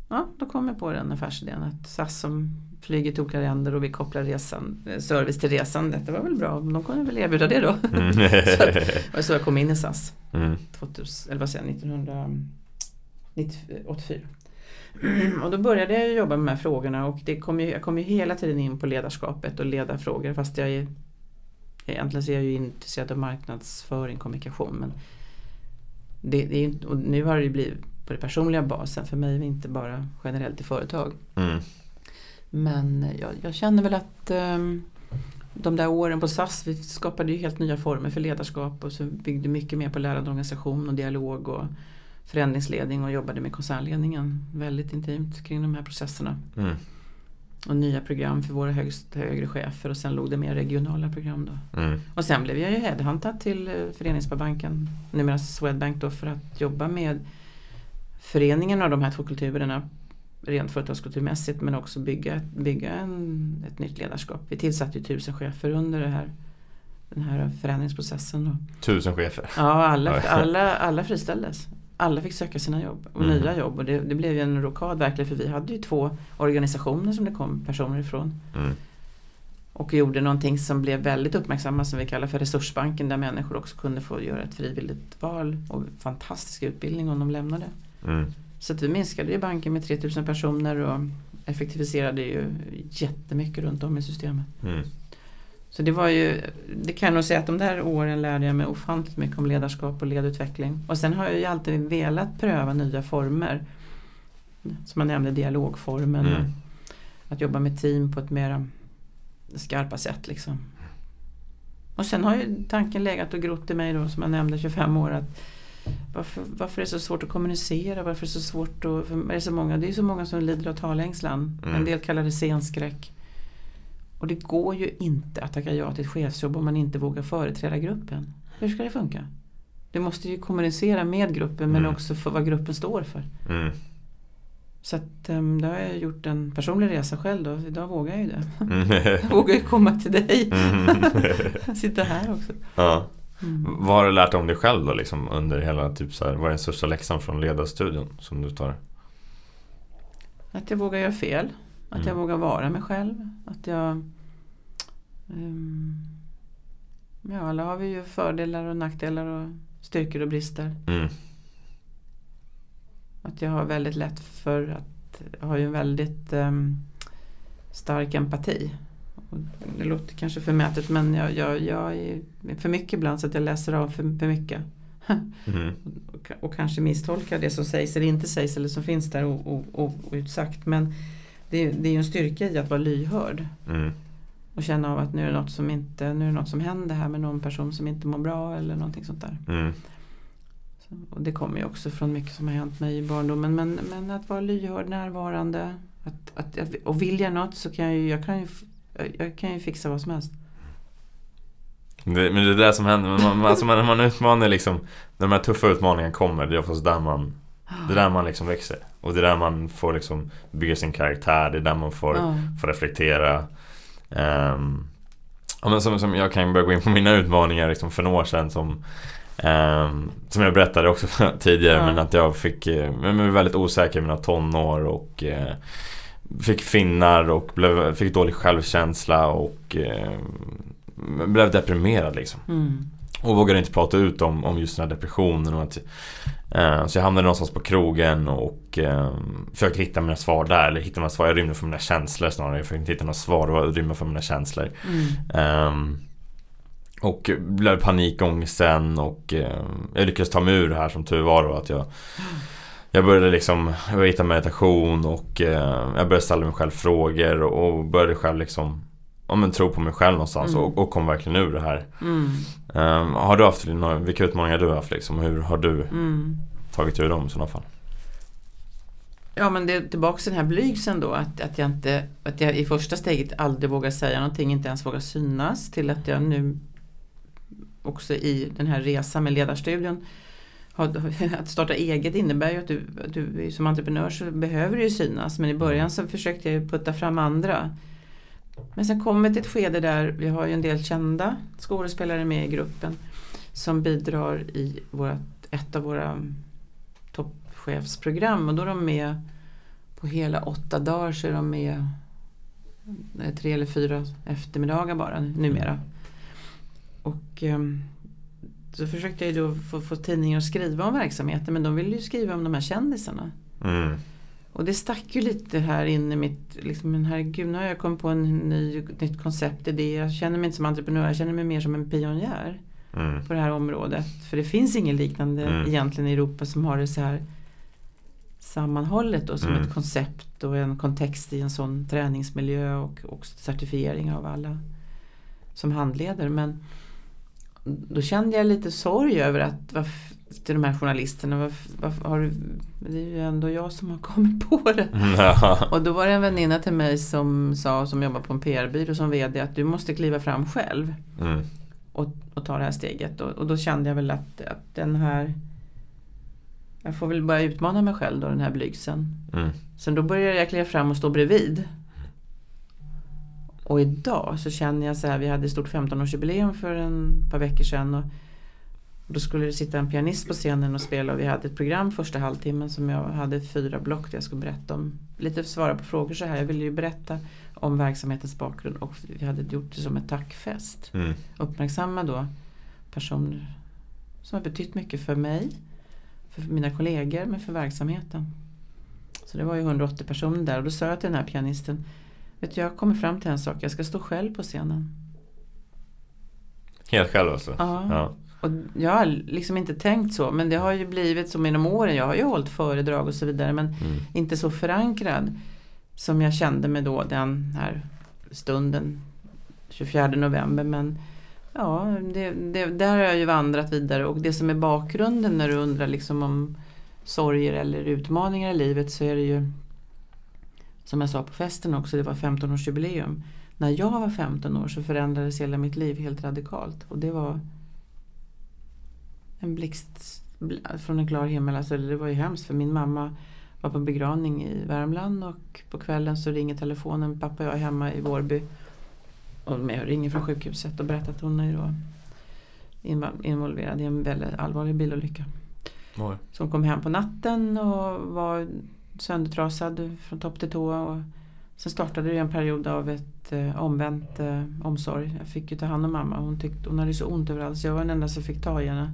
Ja, då kom jag på den affärsidén att SAS som flyger till olika länder och vi kopplar resan, eh, service till resan. Detta var väl bra, de kunde väl erbjuda det då. Mm. så att, det var så jag kom in i SAS. Mm. 2000, eller vad säger 1984. Och då började jag jobba med de här frågorna och det kom ju, jag kom ju hela tiden in på ledarskapet och ledarfrågor fast jag är Egentligen så är jag ju intresserad av marknadsföring, kommunikation. Men det, det är, och nu har det blivit på den personliga basen för mig, inte bara generellt i företag. Mm. Men jag, jag, känner väl att um, de där åren på SAS, vi skapade ju helt nya former för ledarskap och så byggde mycket mer på lärande organisation och dialog och förändringsledning och jobbade med koncernledningen väldigt intimt kring de här processerna. Mm. Och nya program för våra högst, högre chefer och sen låg det mer regionala program då. Mm. Och sen blev jag ju headhuntad till eh, Föreningssparbanken, numera Swedbank då för att jobba med föreningen av de här två kulturerna rent företagskulturmässigt men också bygga, bygga en, ett nytt ledarskap. Vi tillsatte ju tusen chefer under det här, den här förändringsprocessen. Då. Tusen chefer? Ja, alla, alla, alla friställdes. Alla fick söka sina jobb och mm. nya jobb och det, det, blev ju en rokad verkligen för vi hade ju två organisationer som det kom personer ifrån. Mm. Och gjorde någonting som blev väldigt uppmärksammat som vi kallar för Resursbanken där människor också kunde få göra ett frivilligt val och fantastisk utbildning om de lämnade. Mm. Så att vi minskade ju banken med 3000 personer och effektiviserade ju jättemycket runt om i systemet. Så det var ju, det kan jag nog säga att de där åren lärde jag mig ofantligt mycket om ledarskap och ledutveckling. Och sen har jag ju alltid velat pröva nya former. Som man nämnde, dialogformen. Mm. Att jobba med team på ett mer skarpa sätt liksom. Och sen har ju tanken legat och grott i mig då som jag nämnde 25 år att varför, varför är det så svårt att kommunicera? Varför är det så svårt att... Är det, så många, det är så många som lider av talängslan. Mm. En del kallar det scenskräck. Och det går ju inte att tacka ja till ett chefsjobb om man inte vågar företräda gruppen. Hur ska det funka? Du måste ju kommunicera med gruppen men mm. också för vad gruppen står för. Mm. Så att um, då har jag gjort en personlig resa själv då. Idag vågar jag ju det. Mm. jag vågar ju komma till dig. Mm. Sitta här också. Ja. Mm. Vad har du lärt dig om dig själv då liksom under hela typ så här, Vad är den största läxan från ledarstudion som du tar? Att jag vågar göra fel. Att mm. jag vågar vara mig själv. Att jag um, Ja, alla har vi ju fördelar och nackdelar och styrkor och brister. Mm. Att jag har väldigt lätt för att jag har ju en väldigt um, stark empati. Det låter kanske förmätet men jag, jag, jag är för mycket ibland så att jag läser av för, för mycket. Mm. och, och, kanske misstolkar det som sägs eller inte sägs eller som finns där outsagt. Men det, det är ju en styrka i att vara lyhörd. Mm. Och känna av att nu är det något som inte, nu är något som händer här med någon person som inte mår bra eller någonting sånt där. Mm. Så, och det kommer ju också från mycket som har hänt mig i barndomen. Men, men att vara lyhörd, närvarande. Att, att, och vill jag något så kan jag ju, jag kan ju jag kan ju fixa vad som helst. Det, men det är det som händer, man, alltså man, man utmanar liksom När de här tuffa utmaningarna kommer, det är oftast där man Det är där man liksom växer Och det är där man får liksom bygga sin karaktär, det är där man får, ja. får reflektera um, ja, men som, som Jag kan börja gå in på mina utmaningar liksom för några år sedan som um, Som jag berättade också tidigare ja. men att jag fick eh, Jag var väldigt osäker i mina tonår och uh, Fick finnar och blev, fick dålig självkänsla och eh, blev deprimerad liksom. Mm. Och vågade inte prata ut om, om just den här depressionen. Och att, så jag hamnade någonstans på krogen och eh, försökte hitta mina svar där. Eller hitta mina svar, jag rymde från mina känslor snarare. Jag försökte inte hitta några svar, att rymma från mina känslor. Mm. Um, och blev panikångesten och eh, jag lyckades ta mig ur det här som tur var då. Att jag jag började liksom jag började hitta meditation och eh, jag började ställa mig själv frågor och började själv liksom ja, men tro på mig själv någonstans mm. och, och kom verkligen ur det här. Mm. Um, har du haft några, vilka utmaningar du har haft liksom? Hur har du mm. tagit ur dem i sådana fall? Ja men det är tillbaka till den här blygseln då att, att jag inte att jag i första steget aldrig vågar säga någonting, inte ens vågar synas till att jag nu också i den här resan med ledarstudion att starta eget innebär ju att du, du som entreprenör så behöver du ju synas men i början mm. så försökte jag putta fram andra. Men sen kommer det ett skede där vi har ju en del kända skådespelare med i gruppen som bidrar i vårat, ett av våra toppchefsprogram och då är de med på hela åtta dagar så är de med eh, tre eller fyra eftermiddagar bara numera. Och ehm, så försökte jag då få, få tidningar att skriva om verksamheten men de ville ju skriva om de här kändisarna. Mm. Och det stack ju lite här inne i mitt, liksom, men herregud nu har jag kommit på en ny, nytt koncept, idé. Jag känner mig inte som entreprenör, jag känner mig mer som en pionjär. Mm. På det här området. För det finns ingen liknande mm. egentligen i Europa som har det så här sammanhållet då, som mm. ett koncept och en kontext i en sån träningsmiljö och, och certifiering av alla som handleder. Men då kände jag lite sorg över att varför, till de här journalisterna. Varför, varför har du, det är ju ändå jag som har kommit på det. och då var det en väninna till mig som sa, som jobbar på en PR-byrå som VD, att du måste kliva fram själv. Mm. Och, och, ta det här steget. Och, och, då kände jag väl att, att den här jag får väl börja utmana mig själv då, den här blygseln. Mm. Sen då började jag kliva fram och stå bredvid. Och idag så känner jag så här, vi hade ett stort 15-årsjubileum för en par veckor sedan. Och då skulle det sitta en pianist på scenen och spela och vi hade ett program första halvtimmen som jag hade fyra block där jag skulle berätta om. Lite svara på frågor så här. Jag ville ju berätta om verksamhetens bakgrund och vi hade gjort det som en tackfest. Mm. Uppmärksamma då personer som har betytt mycket för mig, för mina kollegor men för verksamheten. Så det var ju 180 personer där och då sa jag till den här pianisten Vet du, jag kommer fram till en sak, jag ska stå själv på scenen. Helt själv alltså? Ja. ja. Och jag har liksom inte tänkt så men det har ju blivit så genom åren. Jag har ju hållit föredrag och så vidare men mm. inte så förankrad som jag kände mig då den här stunden 24 november. Men ja, det, det, där har jag ju vandrat vidare och det som är bakgrunden när du undrar liksom om sorger eller utmaningar i livet så är det ju som jag sa på festen också, det var 15-årsjubileum. När jag var 15 år så förändrades hela mitt liv helt radikalt och det var en blixt från en klar himmel. Alltså det var ju hemskt för min mamma var på begravning i Värmland och på kvällen så ringer telefonen. Pappa och jag är hemma i Vårby. Och jag ringer från sjukhuset och berättar att hon är då involverad i en väldigt allvarlig bilolycka. Oj. Hon kom hem på natten och var söndertrasad från topp till tå. Och sen startade det en period av ett eh, omvänt eh, omsorg. Jag fick ju ta hand om mamma. Hon, tyckte, hon hade så ont överallt så jag var den enda som fick ta i henne.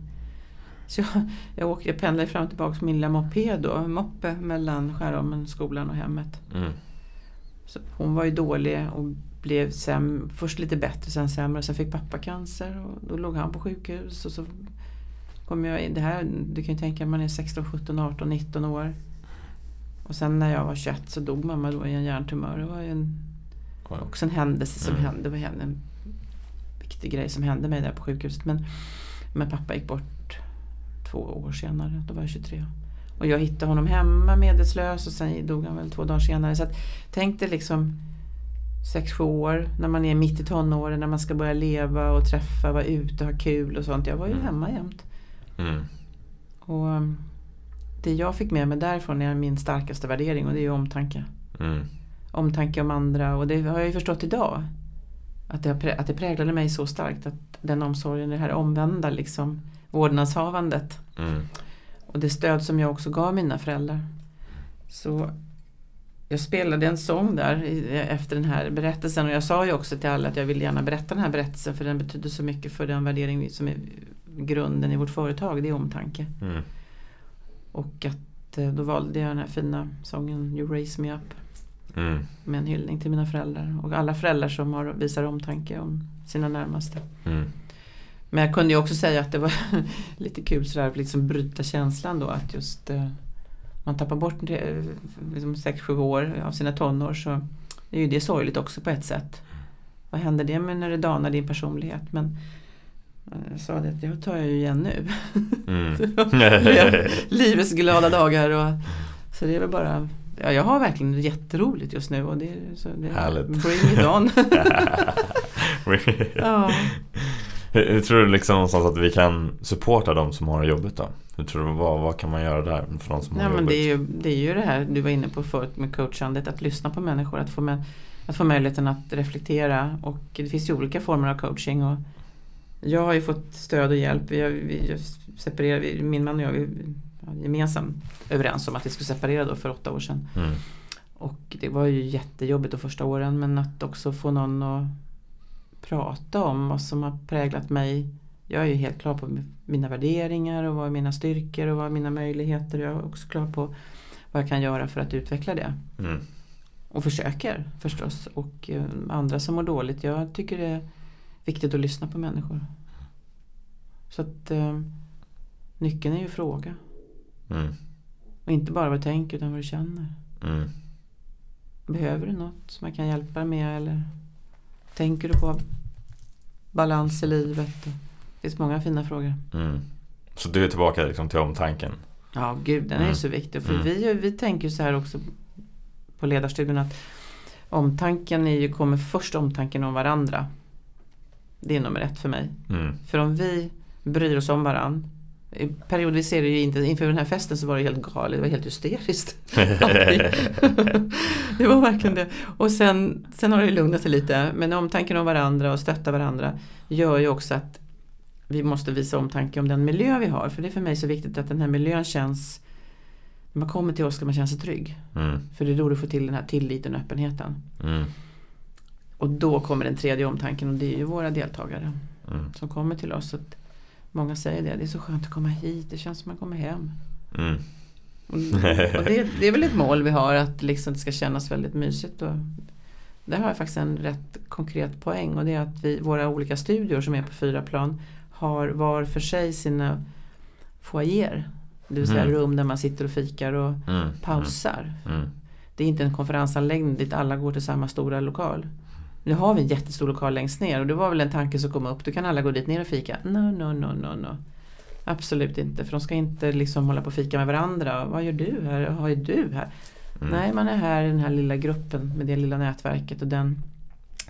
Så jag, jag, åkte, jag pendlade fram och tillbaka med min lilla moped då, moppe mellan Skärholmen, skolan och hemmet. Mm. Så hon var ju dålig och blev säm, först lite bättre, sen sämre. Sen fick pappa cancer och då låg han på sjukhus. Och så kom jag det här, du kan ju tänka man är 16, 17, 18, 19 år. Och sen när jag var 21 så dog mamma då i en hjärntumör. Det var en, också en händelse som mm. hände. Det var en viktig grej som hände mig där på sjukhuset. Men, men pappa gick bort två år senare. Då var jag 23. Och jag hittade honom hemma medvetslös och sen dog han väl två dagar senare. Så att, tänk dig liksom 6-7 år när man är mitt i tonåren, när man ska börja leva och träffa, vara ute, ha kul och sånt. Jag var ju mm. hemma jämt. Mm. Och det jag fick med mig därifrån är min starkaste värdering och det är omtanke. Mm. Omtanke om andra och det har jag ju förstått idag. Att det, att det präglade mig så starkt att den omsorgen, det här omvända liksom vårdnadshavandet. Mm. Och det stöd som jag också gav mina föräldrar. Så jag spelade en sång där efter den här berättelsen och jag sa ju också till alla att jag vill gärna berätta den här berättelsen för den betyder så mycket för den värdering som är grunden i vårt företag, det är omtanke. Mm. Och att eh, då valde jag den här fina sången You Raise Me Up. Mm. Med en hyllning till mina föräldrar och alla föräldrar som har, visar omtanke om sina närmaste. Mm. Men jag kunde ju också säga att det var lite kul sådär att liksom bryta känslan då att just eh, man tappar bort det, liksom 6-7 år av sina tonår så är ju det sorgligt också på ett sätt. Vad händer det med när det danar din personlighet? Men jag sa det att det tar jag ju igen nu. Mm. livets glada dagar. Och, så det är väl bara Ja, jag har verkligen jätteroligt just nu. Och det, så det, Härligt. Bring it on. ja. Hur tror du liksom någonstans att vi kan supporta de som har det jobbigt då? Hur tror du, vad, vad kan man göra där för de som ja, har men jobbigt? Det är, ju, det är ju det här du var inne på förut med coachandet. Att lyssna på människor. Att få, med, att få möjligheten att reflektera. Och det finns ju olika former av coaching. Och jag har ju fått stöd och hjälp. Vi, vi separerade, min man och jag vi gemensamt överens om att vi skulle separera då för åtta år sedan. Mm. Och det var ju jättejobbigt de första åren men att också få någon att prata om vad som har präglat mig. Jag är ju helt klar på mina värderingar och vad är mina styrkor och vad är mina möjligheter. Jag är också klar på vad jag kan göra för att utveckla det. Mm. Och försöker förstås. Och eh, andra som mår dåligt. Jag tycker det är viktigt att lyssna på människor. Så att eh, nyckeln är ju fråga. Mm. Och inte bara vad du tänker utan vad du känner. Mm. Behöver du något som jag kan hjälpa dig med eller tänker du på balans i livet? Det finns många fina frågor. Mm. Så du är tillbaka liksom till omtanken? Ja, gud den är mm. så viktig. För mm. vi, vi tänker så här också på ledarstudion att omtanken är ju, kommer först omtanken om varandra. Det är nummer ett för mig. Mm. För om vi bryr oss om varandra Periodvis är det ju inte, inför den här festen så var det helt galet, det var helt hysteriskt. det var verkligen det. Och sen, sen har det lugnat sig lite. Men omtanken om varandra och stötta varandra gör ju också att vi måste visa omtanke om den miljö vi har. För det är för mig så viktigt att den här miljön känns När man kommer till oss ska man känna sig trygg. Mm. För det är då du får till den här tilliten och öppenheten. Mm. Och då kommer den tredje omtanken och det är ju våra deltagare. Mm. Som kommer till oss. Att många säger det, det är så skönt att komma hit, det känns som man kommer hem. Mm. Och, och det, det, är väl ett mål vi har att liksom det ska kännas väldigt mysigt. Och där har jag faktiskt en rätt konkret poäng och det är att vi, våra olika studior som är på fyra plan har var för sig sina foajer. Det vill säga mm. rum där man sitter och fikar och mm. pausar. Mm. mm. Det är inte en konferensanläggning dit alla går till samma stora lokal. Nu har vi en jättestor lokal längst ner och det var väl en tanke som kom upp. Då kan alla gå dit ner och fika. No, no, no, no, no. Absolut inte, för de ska inte liksom hålla på och fika med varandra. Vad gör du här? Vad är du här? Mm. Nej, man är här i den här lilla gruppen med det lilla nätverket och den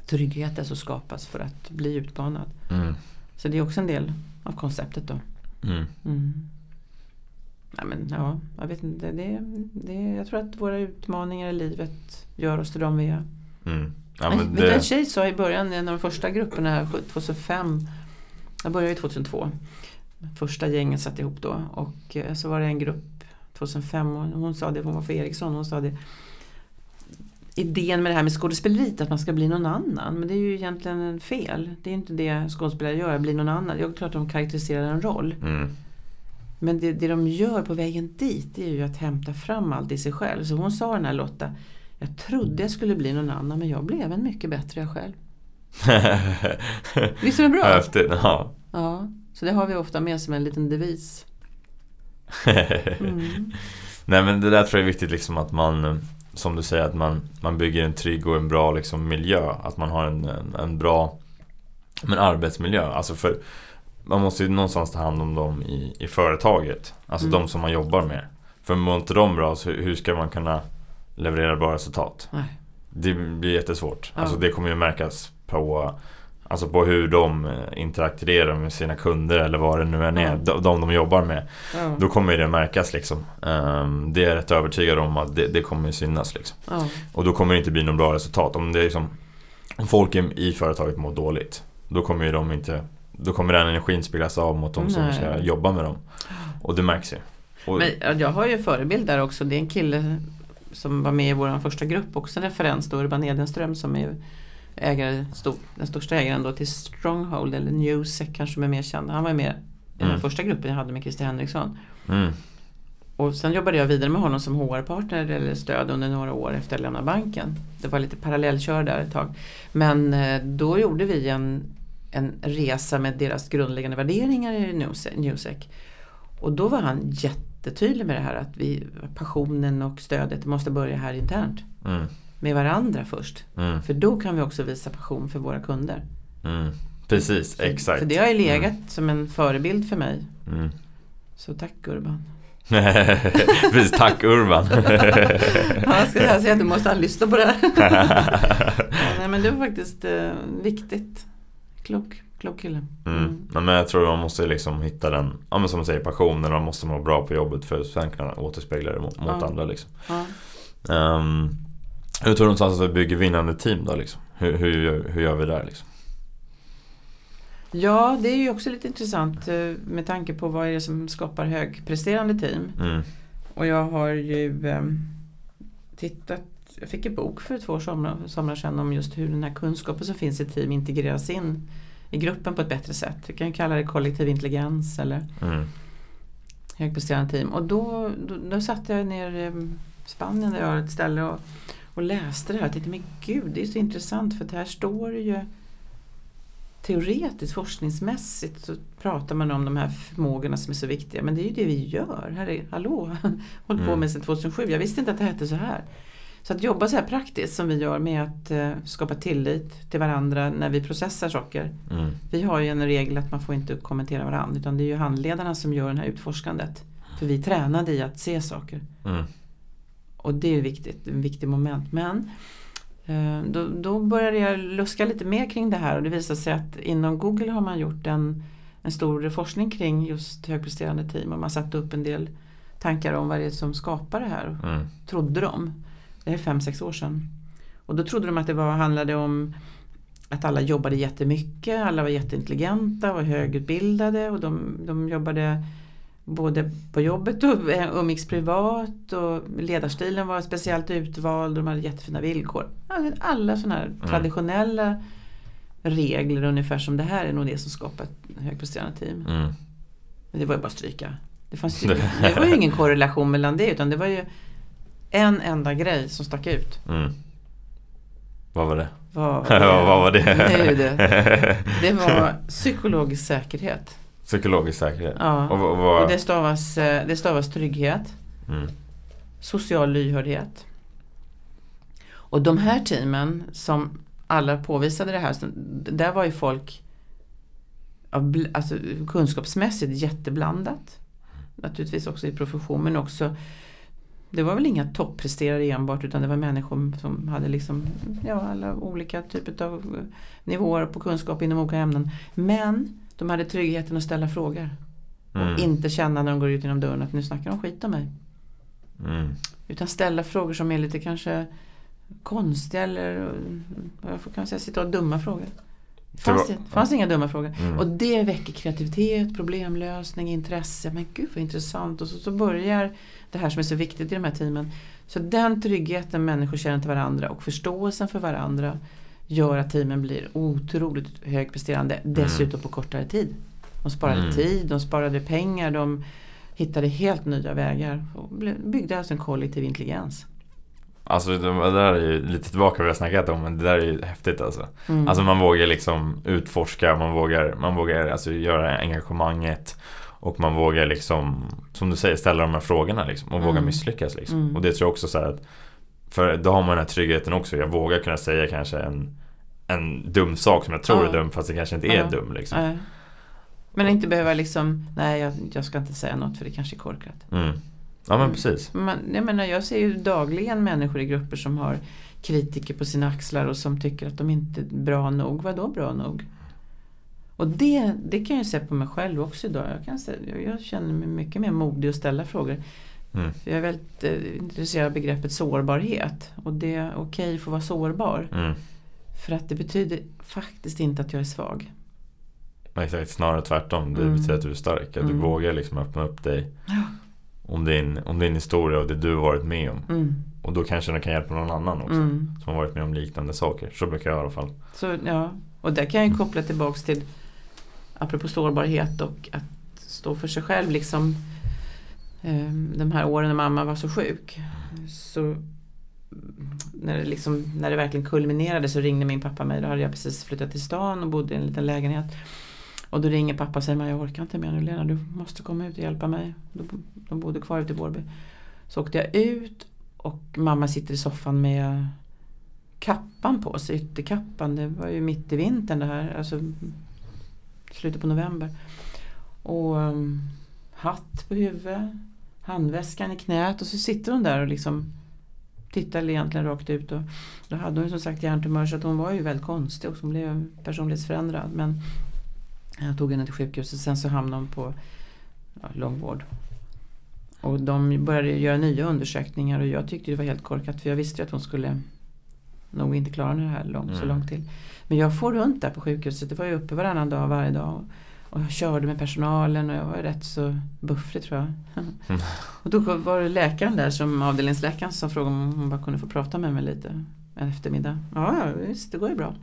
tryggheten som skapas för att bli utmanad. Mm. Så det är också en del av konceptet då. Mm. Mm. Nej, men, ja, jag vet inte. Det, det, jag tror att våra utmaningar i livet gör oss till de vi är. Ja, men det... En tjej sa i början, en av de första grupperna 2005, jag började 2002, första gänget satt ihop då och eh, så var det en grupp 2005 och hon sa det, hon var för Ericsson, hon sa det idén med det här med skådespeleriet att man ska bli någon annan. Men det är ju egentligen fel. Det är inte det skådespelare gör, bli någon annan. Jag tror att de karaktäriserar en roll. Mm. Men det, det de gör på vägen dit det är ju att hämta fram allt i sig själv. Så hon sa den här Lotta, jag trodde jag skulle bli någon annan men jag blev en mycket bättre jag själv. Visst är det bra? Häftigt, ja. ja. Så det har vi ofta med som en liten devis. Mm. Nej men det där tror jag är viktigt liksom att man Som du säger att man, man bygger en trygg och en bra liksom, miljö Att man har en, en, en bra men arbetsmiljö. Alltså för man måste ju någonstans ta hand om dem i, i företaget. Alltså mm. de som man jobbar med. För mår inte de bra så hur ska man kunna leverera bra resultat. Nej. Det blir jättesvårt. Ja. Alltså det kommer ju märkas på Alltså på hur de eh, interakterar med sina kunder eller vad det nu än är. Ja. De de jobbar med. Ja. Då kommer det märkas liksom. Um, det är jag rätt övertygad om att det, det kommer synas liksom. Ja. Och då kommer det inte bli något bra resultat. Om det är liksom Om folk i företaget mår dåligt. Då kommer de inte Då kommer den energin speglas av mot de Nej. som ska jobba med dem. Och det märks ju. Och, Men jag har ju förebild där också. Det är en kille som var med i vår första grupp, också en referens då, Urban Edenström som är ägare, stor, den största ägaren då till Stronghold eller Newsec kanske som är mer känd. Han var med i den mm. första gruppen jag hade med Christer Henriksson. Mm. Och sen jobbade jag vidare med honom som HR-partner eller stöd under några år efter jag lämnade banken. Det var lite parallellkör där ett tag. Men eh, då gjorde vi en, en resa med deras grundläggande värderingar i Newsec. Och då var han jätte jättetydlig med det här att vi, passionen och stödet måste börja här internt. Mm. Med varandra först. Mm. För då kan vi också visa passion för våra kunder. Mm. Precis, så, exakt. Så det har ju legat mm. som en förebild för mig. Mm. Så tack Urban. Precis, tack Urban. ja, jag ska säga att du måste lyssna på det här. nej, men det var faktiskt eh, viktigt. Klok. Klok kille. Mm. Mm. Men jag tror man måste liksom hitta den, ja men som man säger, passionen och man måste må bra på jobbet för att sen kunna återspegla det mot, mot ja. andra liksom. Ja. Um, hur tror du någonstans att vi bygger vinnande team då liksom? Hur, hur, hur gör vi där liksom? Ja, det är ju också lite intressant eh, med tanke på vad är det som skapar högpresterande team. Mm. Och jag har ju eh, tittat, jag fick en bok för två somrar, somrar sedan om just hur den här kunskapen som finns i team integreras in i gruppen på ett bättre sätt. Vi kan kalla det kollektiv intelligens eller mm. högpresterande team. Och då, då, då satt jag ner i Spanien där jag har ett ställe och, och läste det här och tänkte men gud det är så intressant för att här står det ju teoretiskt, forskningsmässigt så pratar man om de här förmågorna som är så viktiga. Men det är ju det vi gör. Här är, hallå, hållit på mm. med sedan 2007. Jag visste inte att det hette så här. Så att jobba så här praktiskt som vi gör med att eh, skapa tillit till varandra när vi processar saker. Mm. Vi har ju en regel att man får inte kommentera varandra utan det är ju handledarna som gör det här utforskandet. För vi är tränade i att se saker. Mm. Och det är viktigt, en viktig moment. Men eh, då, då började jag luska lite mer kring det här och det visade sig att inom Google har man gjort en, en stor forskning kring just högpresterande team och man satte upp en del tankar om vad det är som skapar det här. Mm. Trodde de. Det är fem, sex år sedan. Och då trodde de att det var, handlade om att alla jobbade jättemycket, alla var jätteintelligenta och högutbildade och de, de jobbade både på jobbet och umgicks privat och ledarstilen var speciellt utvald och de hade jättefina villkor. Alla sådana här Mm. traditionella regler ungefär som det här är nog det som skapar ett högpresterande team. Mm. Men det var ju bara att stryka. Det, fanns ju, det var ju ingen korrelation mellan det utan det var ju en enda grej som stack ut. Mm. Vad var det? Vad, Vad var det? Nu det. Det var psykologisk säkerhet. Psykologisk säkerhet. Ja. Och, vad... Och det stavas, eh, det stavas trygghet, Mm. social lyhördhet. Och de här teamen som alla påvisade det här, där var ju folk alltså, kunskapsmässigt jätteblandat. Naturligtvis också i profession men också det var väl inga toppresterare enbart utan det var människor som hade liksom ja, alla olika typer av eh, nivåer på kunskap inom olika ämnen. Men de hade tryggheten att ställa frågor. Mm. Och inte känna när de går ut genom dörren att nu snackar de skit om mig. Mm. Utan ställa frågor som är lite kanske konstiga eller vad får- kan man säga, sitta och dumma frågor. Det fanns, var- det fanns inga dumma frågor. Mm. Och det väcker kreativitet, problemlösning, intresse. Men gud vad intressant. Och så, så börjar det här som är så viktigt i de här teamen. Så den tryggheten människor känner till varandra och förståelsen för varandra gör att teamen blir otroligt högpresterande. Dessutom på kortare tid. De sparade Mm. tid, de sparade pengar, de hittade helt nya vägar. Och byggde alltså en kollektiv intelligens. Alltså det det där är ju lite tillbaka vad vi har snackat om men det där är ju häftigt alltså. Mm. Alltså man vågar liksom utforska, man vågar, man vågar alltså göra engagemanget och man vågar liksom, som du säger, ställa de här frågorna liksom och våga Mm. misslyckas liksom. Mm. Och det tror jag också så här att För då har man den här tryggheten också, jag vågar kunna säga kanske en En dum sak som jag tror Ja. är dum fast det kanske inte Ja. är dum liksom. Nej. Men inte behöva liksom, nej jag, jag ska inte säga något för det kanske är korkat. Mm. Ja men Mm. precis. Man, jag, menar, jag ser ju dagligen människor i grupper som har kritiker på sina axlar och som tycker att de inte är bra nog. Vad då bra nog? Och det, det kan jag se på mig själv också idag. Jag, kan jag, känner mig mycket mer modig att ställa frågor. Mm. Jag är väldigt eh, intresserad av begreppet sårbarhet. Och det är okej att få vara sårbar. Mm. För att det betyder faktiskt inte att jag är svag. Exakt, snarare tvärtom. Det Mm. betyder att du är stark. Att du Mm. vågar liksom öppna upp dig Ja. om din, om din historia och det du har varit med om. Mm. Och då kanske det kan hjälpa någon annan också. Mm. Som har varit med om liknande saker. Så brukar jag i alla fall. Så, ja. Och där kan jag ju koppla tillbaks till apropå sårbarhet och att stå för sig själv liksom. Ehm, de här åren när mamma var så sjuk. Så när det, liksom, när det verkligen kulminerade så ringde min pappa mig. Då hade jag precis flyttat till stan och bodde i en liten lägenhet. Och då ringer pappa och säger jag orkar inte mer nu Lena, du måste komma ut och hjälpa mig. De, de bodde kvar ute i Vårby. Så åkte jag ut och mamma sitter i soffan med kappan på sig, ytterkappan. Det var ju mitt i vintern det här, alltså slutet på november. Och um, hatt på huvudet, handväskan i knät och så sitter hon där och liksom tittar egentligen rakt ut. Och då hade hon ju som sagt hjärntumör så att hon var ju väldigt konstig och hon blev personlighetsförändrad. Men jag tog henne till sjukhuset sen så hamnade hon på ja, långvård. Och de började göra nya undersökningar och jag tyckte det var helt korkat för jag visste ju att hon skulle nog inte klara det här långt, så Mm. långt till. Men jag får runt där på sjukhuset, det var ju uppe varannan dag varje dag. Och, jag körde med personalen och jag var rätt så buffrig tror jag. Mm. och då var det läkaren där som avdelningsläkaren som frågade om hon bara kunde få prata med mig lite en eftermiddag. Ja, visst det går ju bra.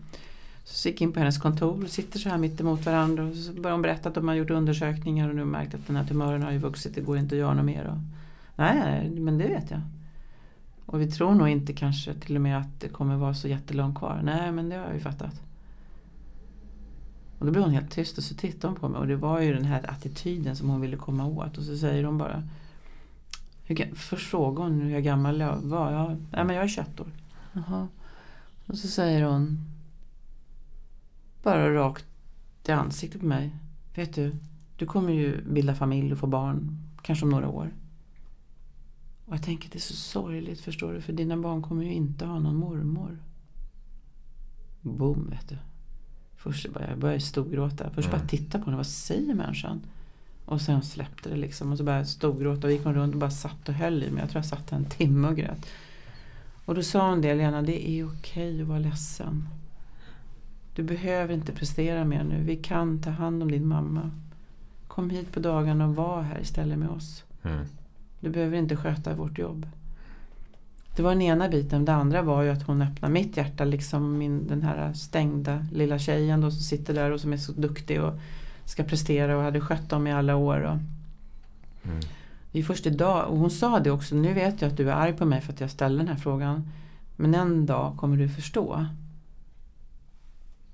Så gick jag in på hennes kontor och sitter så här mitt emot varandra och så började hon berätta att de har gjort undersökningar och nu märkt att den här tumören har ju vuxit, det går inte att göra något mer. Och, nej, men det vet jag. Och vi tror nog inte kanske till och med att det kommer vara så jättelångt kvar. Nej, men det har jag ju fattat. Och då blev hon helt tyst och så tittade hon på mig och det var ju den här attityden som hon ville komma åt. Och så säger hon bara Hur, först frågade hon hur gammal jag var. Ja, nej, men jag är 21 år. Jaha. Och så säger hon bara rakt i ansiktet på mig. Vet du, du kommer ju bilda familj och få barn. Kanske om några år. Och jag tänker det är så sorgligt förstår du. För dina barn kommer ju inte ha någon mormor. Boom vet du. Först började jag började storgråta. Först mm. bara titta på henne. Vad säger människan? Och sen släppte det liksom. Och så började jag storgråta. Och gick hon runt och bara satt och höll i mig. Jag tror jag satt en timme och grät. Och då sa hon det Lena. Det är okej att vara ledsen. Du behöver inte prestera mer nu. Vi kan ta hand om din mamma. Kom hit på dagarna och var här istället med oss. Mm. Du behöver inte sköta vårt jobb. Det var den ena biten. Det andra var ju att hon öppnade mitt hjärta. Liksom min, den här stängda lilla tjejen då som sitter där och som är så duktig och ska prestera och hade skött dem i alla år. Och mm. Det är först idag, och hon sa det också, nu vet jag att du är arg på mig för att jag ställde den här frågan. Men en dag kommer du förstå.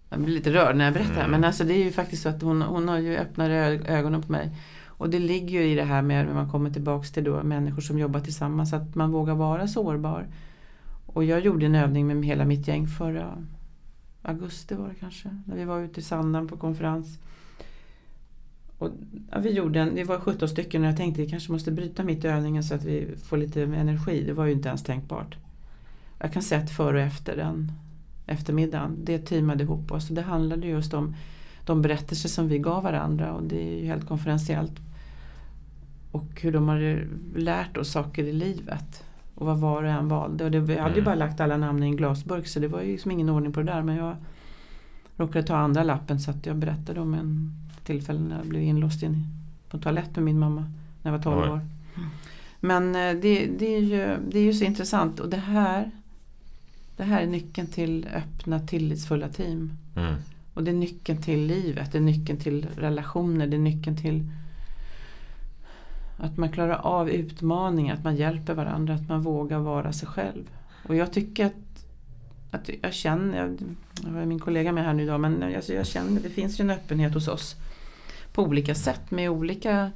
Jag blir lite rörd när jag berättar. Mm. Men alltså det är ju faktiskt så att hon, hon har ju öppnat ögonen på mig. Och det ligger ju i det här med när man kommer tillbaks till då människor som jobbar tillsammans. Att man vågar vara sårbar. Och jag gjorde en övning med hela mitt gäng förra augusti var det kanske. När vi var ute i Sandhamn på konferens. Och, ja, vi gjorde en, det var 17 stycken och jag tänkte att vi kanske måste bryta mitt i övningen så att vi får lite energi. Det var ju inte ens tänkbart. Jag kan säga att före och efter den eftermiddagen, det teamade ihop oss. Och det handlade just om de berättelser som vi gav varandra och det är ju helt konferentiellt och hur de hade lärt oss saker i livet. Och vad var och en valde. Och det, jag hade ju mm. bara lagt alla namn i en glasburk så det var ju liksom ingen ordning på det där. Men jag råkade ta andra lappen så att jag berättade om en tillfälle när jag blev inlåst in på toalett med min mamma när jag var 12 Oj. år. Men eh, det, det, är ju, det är ju så intressant och det här Det här är nyckeln till öppna tillitsfulla team. Mm. Och det är nyckeln till livet, det är nyckeln till relationer, det är nyckeln till att man klarar av utmaningar, att man hjälper varandra, att man vågar vara sig själv. Och jag tycker att, att jag känner, jag, jag har min kollega med här nu idag, men alltså jag känner det finns ju en öppenhet hos oss på olika sätt med olika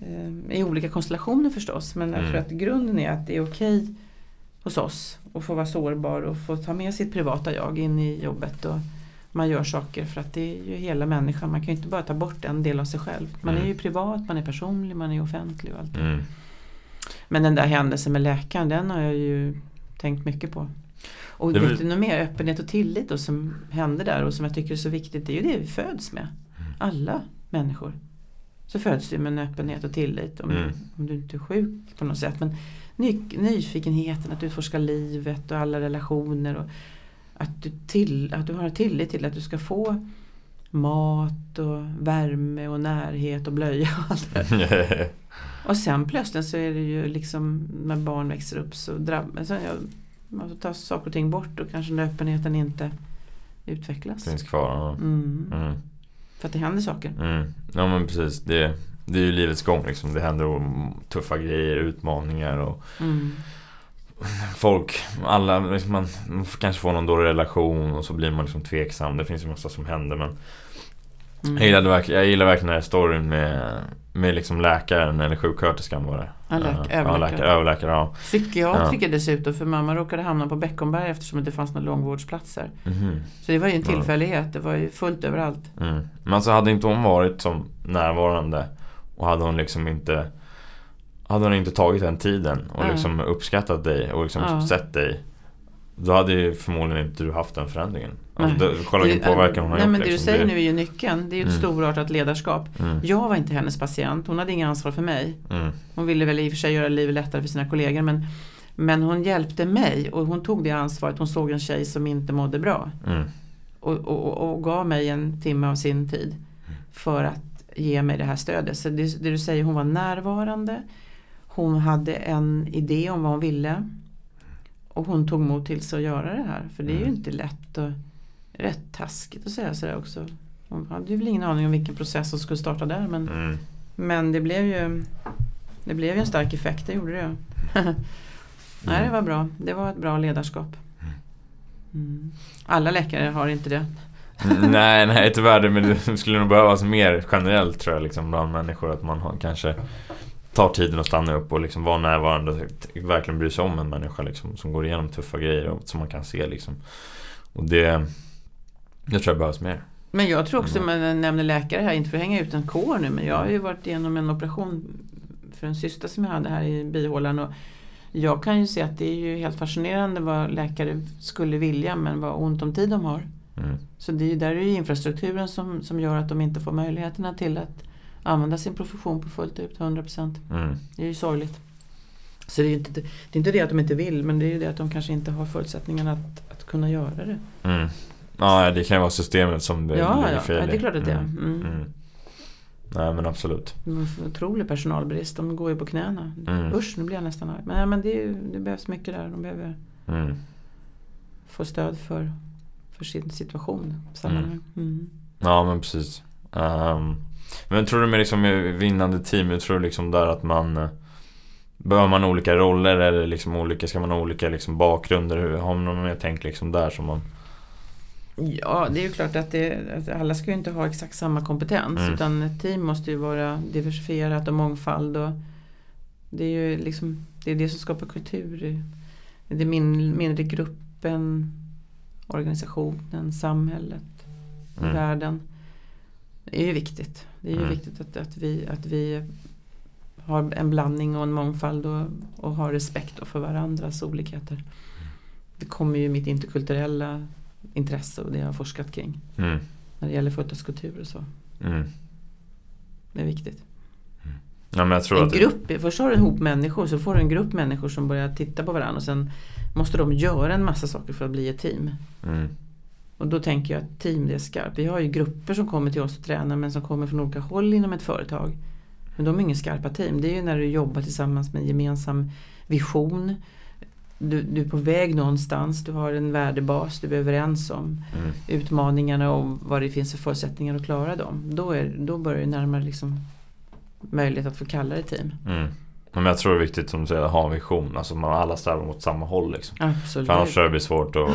eh, i olika konstellationer förstås. Men jag tror mm. att grunden är att det är okej hos oss att få vara sårbar och få ta med sitt privata jag in i jobbet. Och, man gör saker för att det är ju hela människan. Man kan ju inte bara ta bort en del av sig själv. Man mm. är ju privat, man är personlig, man är offentlig och allt mm. Men den där händelsen med läkaren den har jag ju tänkt mycket på. Och det vet du något mer? Öppenhet och tillit och som hände där och som jag tycker är så viktigt. Det är ju det vi föds med. Mm. Alla människor. Så föds du med en öppenhet och tillit. Om, mm. om du inte är sjuk på något sätt. Men ny, nyfikenheten att utforska livet och alla relationer. Och, att du, till, att du har tillit till att du ska få mat och värme och närhet och blöja och allt det Och sen plötsligt så är det ju liksom när barn växer upp så drabbas man får ta saker och ting bort och kanske den öppenheten inte utvecklas. Finns kvar. Mm. Mm. För att det händer saker. Mm. Ja men precis. Det, det är ju livets gång liksom. Det händer tuffa grejer, utmaningar och mm folk, alla, liksom man, man kanske får någon dålig relation och så blir man liksom tveksam. Det finns ju massa som händer men mm. jag, gillade, jag gillar verkligen den här storyn med, med liksom läkaren eller sjuksköterskan var det. Ja, läk, uh, överläkare. Ja, läkare, överläkare ja. Psykiatriker ja. dessutom för mamma råkade hamna på Beckomberg eftersom det inte fanns några långvårdsplatser. Mm. Så det var ju en tillfällighet, det var ju fullt överallt. Mm. Men alltså hade inte hon varit som närvarande och hade hon liksom inte hade hon inte tagit den tiden och mm. liksom uppskattat dig och liksom ja. sett dig Då hade ju förmodligen inte du haft den förändringen alltså, Kolla vilken påverkan hon har nej, gjort men Det liksom. du säger nu är ju nyckeln Det är ju ett mm. storartat ledarskap mm. Jag var inte hennes patient Hon hade inga ansvar för mig mm. Hon ville väl i och för sig göra livet lättare för sina kollegor men Men hon hjälpte mig och hon tog det ansvaret Hon såg en tjej som inte mådde bra mm. och, och, och, gav mig en timme av sin tid För att ge mig det här stödet Så det, det du säger, hon var närvarande hon hade en idé om vad hon ville. Och hon tog mod till sig att göra det här. För det är ju mm. inte lätt och rätt taskigt att säga sådär också. Hon hade ju väl ingen aning om vilken process som skulle starta där. Men, mm. men det blev ju Det blev ju en stark effekt, det gjorde det. nej, det mm. var bra. Det var ett bra ledarskap. Mm. Alla läkare har inte det. nej, nej tyvärr. Men det skulle nog behövas mer generellt tror jag liksom bland människor. Att man har kanske tar tiden att stanna upp och liksom vara närvarande. Verkligen bry sig om en människa liksom, som går igenom tuffa grejer och som man kan se liksom. Och det, det tror jag behövs mer. Men jag tror också, mm. man nämner läkare här, inte för att hänga ut en kår nu, men jag har ju varit igenom en operation för en syster som jag hade här i bihålan. Och jag kan ju se att det är ju helt fascinerande vad läkare skulle vilja men vad ont om tid de har. Mm. Så det är, där är infrastrukturen som, som gör att de inte får möjligheterna till att använda sin profession på fullt ut, 100%. Mm. Det är ju sorgligt. Så det är, inte, det är inte det att de inte vill men det är ju det att de kanske inte har förutsättningarna att, att kunna göra det. Mm. Ja, det kan ju vara systemet som det ja, ligger fel i. Ja, det är klart att det är. Mm. mm. Mm. Nej men absolut. Otrolig personalbrist, de går ju på knäna. Mm. Usch, nu blir jag nästan arg. Men, ja, men det, det behövs mycket där. De behöver mm. få stöd för, för sin situation. Mm. Mm. Ja men precis. Um, men tror du med liksom vinnande team, tror du liksom där att man eh, Behöver man olika roller eller liksom olika, ska man ha olika liksom bakgrunder? Har man något mer tänk liksom där som man Ja, det är ju klart att, det, att alla ska ju inte ha exakt samma kompetens mm. utan ett team måste ju vara diversifierat och mångfald. Och det är ju liksom, det, är det som skapar kultur. Det är min, mindre gruppen, organisationen, samhället, mm. världen. Det är ju viktigt. Det är ju mm. viktigt att, att, vi, att vi har en blandning och en mångfald och, och har respekt för varandras olikheter. Det kommer ju mitt interkulturella intresse och det jag har forskat kring. Mm. När det gäller födelsekultur och så. Mm. Det är viktigt. Mm. Ja, men jag tror en att grupp, det... först har du en hop människor så får du en grupp människor som börjar titta på varandra och sen måste de göra en massa saker för att bli ett team. Mm. Och då tänker jag att team det är skarpt. Vi har ju grupper som kommer till oss och tränar men som kommer från olika håll inom ett företag. Men de är inga skarpa team. Det är ju när du jobbar tillsammans med en gemensam vision du, du är på väg någonstans, du har en värdebas, du är överens om mm. utmaningarna och vad det finns för förutsättningar att klara dem. Då, är, då börjar det närmare liksom möjlighet att få kalla det team. Mm. Men jag tror det är viktigt som du säger, att ha en vision. Alltså man alla strävar mot samma håll. Liksom. Absolut. För annars det blir svårt att,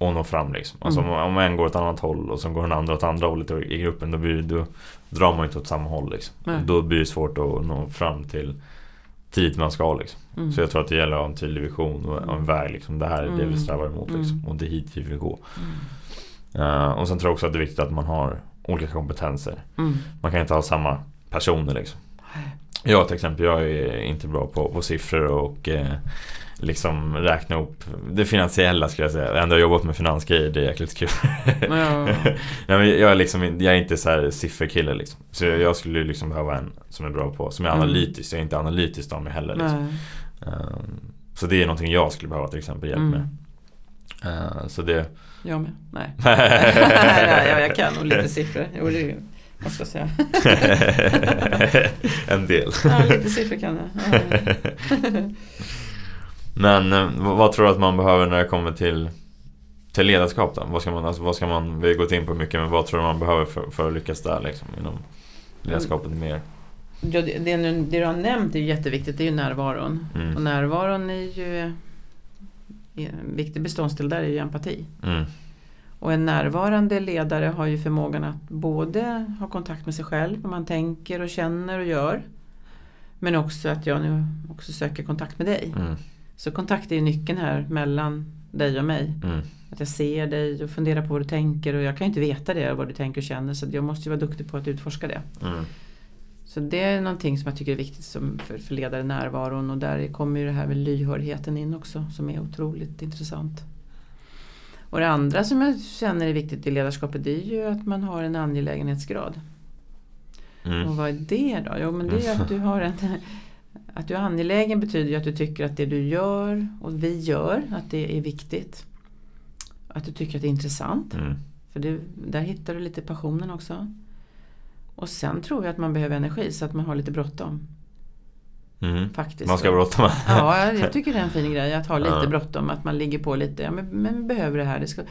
att nå fram. Liksom. Alltså mm. om en går åt ett annat håll och så går den andra åt andra hållet i gruppen. Då, blir, då drar man inte åt samma håll. Liksom. Då blir det svårt att nå fram till dit man ska liksom. Mm. Så jag tror att det gäller att ha en tydlig vision och en väg liksom. Det här är det vi mm. strävar emot liksom. Mm. Och det är hit vi vill gå. Uh, och sen tror jag också att det är viktigt att man har olika kompetenser. Man kan inte ha samma personer liksom. Jag till exempel, jag är inte bra på, på siffror och eh, liksom räkna upp det finansiella skulle jag säga. Ändå har jobbat med finansgrejer, det är jäkligt kul. Ja. Nej, men jag, är liksom, jag är inte så här sifferkille liksom. Så jag skulle liksom behöva en som är bra på, som är mm. analytisk. Jag är inte analytisk av mig heller. Liksom. Um, så det är någonting jag skulle behöva till exempel hjälp med. Uh, så det... Jag med. Nej. Nej, jag, jag kan nog lite siffror. Jo, det vad ska jag säga? en del. ja, lite siffror kan jag. Men eh, vad tror du att man behöver när det kommer till, till ledarskap då? Vad ska man, alltså, vad ska man, vi har gått in på mycket, men vad tror du man behöver för, för att lyckas där liksom, inom ledarskapet mer? Ja, det, det, det, du har nämnt är jätteviktigt, det är ju närvaron. Mm. Och närvaron är ju en viktig beståndsdel där är ju empati. Mm. Och en närvarande ledare har ju förmågan att både ha kontakt med sig själv, vad man tänker och känner och gör. Men också att jag nu också söker kontakt med dig. Mm. Så kontakt är ju nyckeln här mellan dig och mig. Mm. Att jag ser dig och funderar på vad du tänker och jag kan ju inte veta det, vad du tänker och känner. Så jag måste ju vara duktig på att utforska det. Mm. Så det är någonting som jag tycker är viktigt som för, för ledare närvaron och där kommer ju det här med lyhördheten in också som är otroligt intressant. Och det andra som jag känner är viktigt i ledarskapet det är ju att man har en angelägenhetsgrad. Mm. Och vad är det då? Jo men det är att du har en Att du är angelägen betyder ju att du tycker att det du gör och vi gör, att det är viktigt. Att du tycker att det är intressant. Mm. För det, där hittar du lite passionen också. Och sen tror jag att man behöver energi så att man har lite bråttom. Mm. Faktiskt. Man ska bråttom. ja, jag tycker det är en fin grej att ha lite ja. bråttom. Att man ligger på lite. Ja, men, men vi behöver det här. Det ska,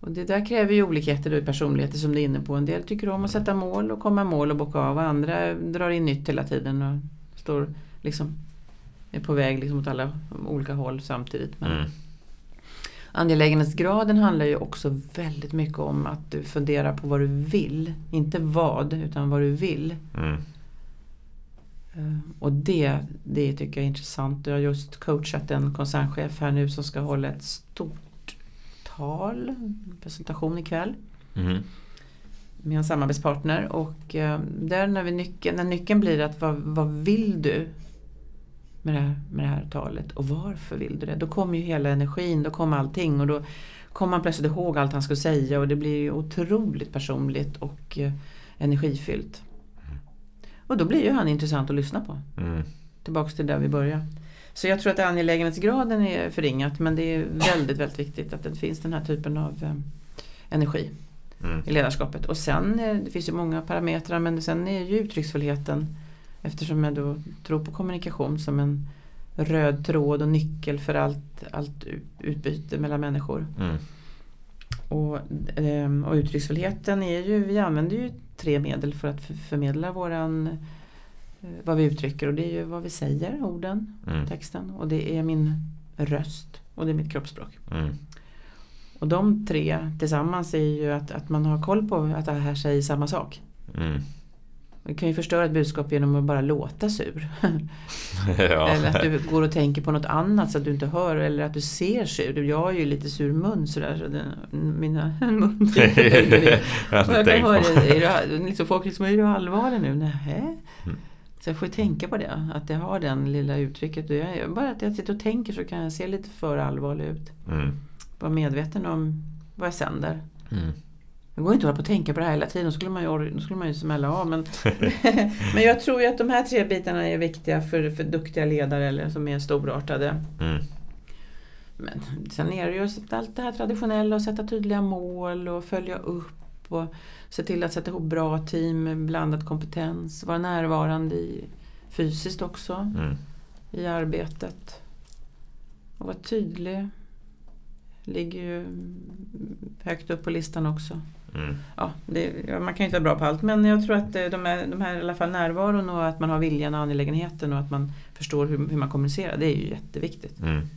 och det där kräver ju olikheter då i personligheter som du är inne på. En del tycker om att sätta mål och komma mål och bocka av. Och andra drar in nytt hela tiden och står liksom är på väg liksom åt alla olika håll samtidigt. Men mm. Angelägenhetsgraden handlar ju också väldigt mycket om att du funderar på vad du vill. Inte vad, utan vad du vill. Mm. Eh, och det, det tycker jag är intressant. Jag har just coachat en koncernchef här nu som ska hålla ett stort tal, en presentation ikväll. Mm. Med en samarbetspartner och eh, där när, vi nyckeln, när nyckeln blir att vad, vad vill du med det, här, med det här talet och varför vill du det? Då kommer ju hela energin, då kommer allting och då kommer man plötsligt ihåg allt han skulle säga och det blir ju otroligt personligt och eh, energifyllt. Och då blir ju han intressant att lyssna på. Mm. Tillbaks till där vi började. Så jag tror att angelägenhetsgraden är förringat men det är väldigt, väldigt viktigt att det finns den här typen av eh, energi mm. i ledarskapet. Och sen, eh, det finns ju många parametrar men sen är ju uttrycksfullheten eftersom jag då tror på kommunikation som en röd tråd och nyckel för allt, allt utbyte mellan människor. Mm. Och, ehm, och uttrycksfullheten är ju, vi använder ju tre medel för att förmedla våran eh, vad vi uttrycker och det är ju vad vi säger, orden, mm. texten och det är min röst och det är mitt kroppsspråk. Mm. Och de tre tillsammans är ju att, att man har koll på att det här säger samma sak. Mm. Du kan ju förstöra ett budskap genom att bara låta sur. ja. Eller att du går och tänker på något annat så att du inte hör eller att du ser sur. Jag har ju lite sur mun sådär. Så den, mina mun jag kan höra, är du, liksom folk liksom, är du allvarlig nu? Nej. Mm. Så jag får tänka på det, att jag har den lilla uttrycket. Jag, bara att jag sitter och tänker så kan jag se lite för allvarlig ut. Mm. Vara medveten om vad jag sänder. Mm. Det går inte att hålla på och tänka på det här hela tiden, då skulle man ju, då skulle man ju smälla av. Men, men jag tror ju att de här tre bitarna är viktiga för, för duktiga ledare eller som är storartade. Mm. Men sen är det ju allt det här traditionella och sätta tydliga mål och följa upp och se till att sätta ihop bra team med blandad kompetens. Vara närvarande i, fysiskt också mm. i arbetet. Och vara tydlig. Ligger ju högt upp på listan också. Mm. Ja, det, man kan ju inte vara bra på allt men jag tror att eh, de, är, de här i alla fall närvaron och att man har viljan och angelägenheten och att man förstår hur, hur man kommunicerar. Det är ju jätteviktigt. Mm.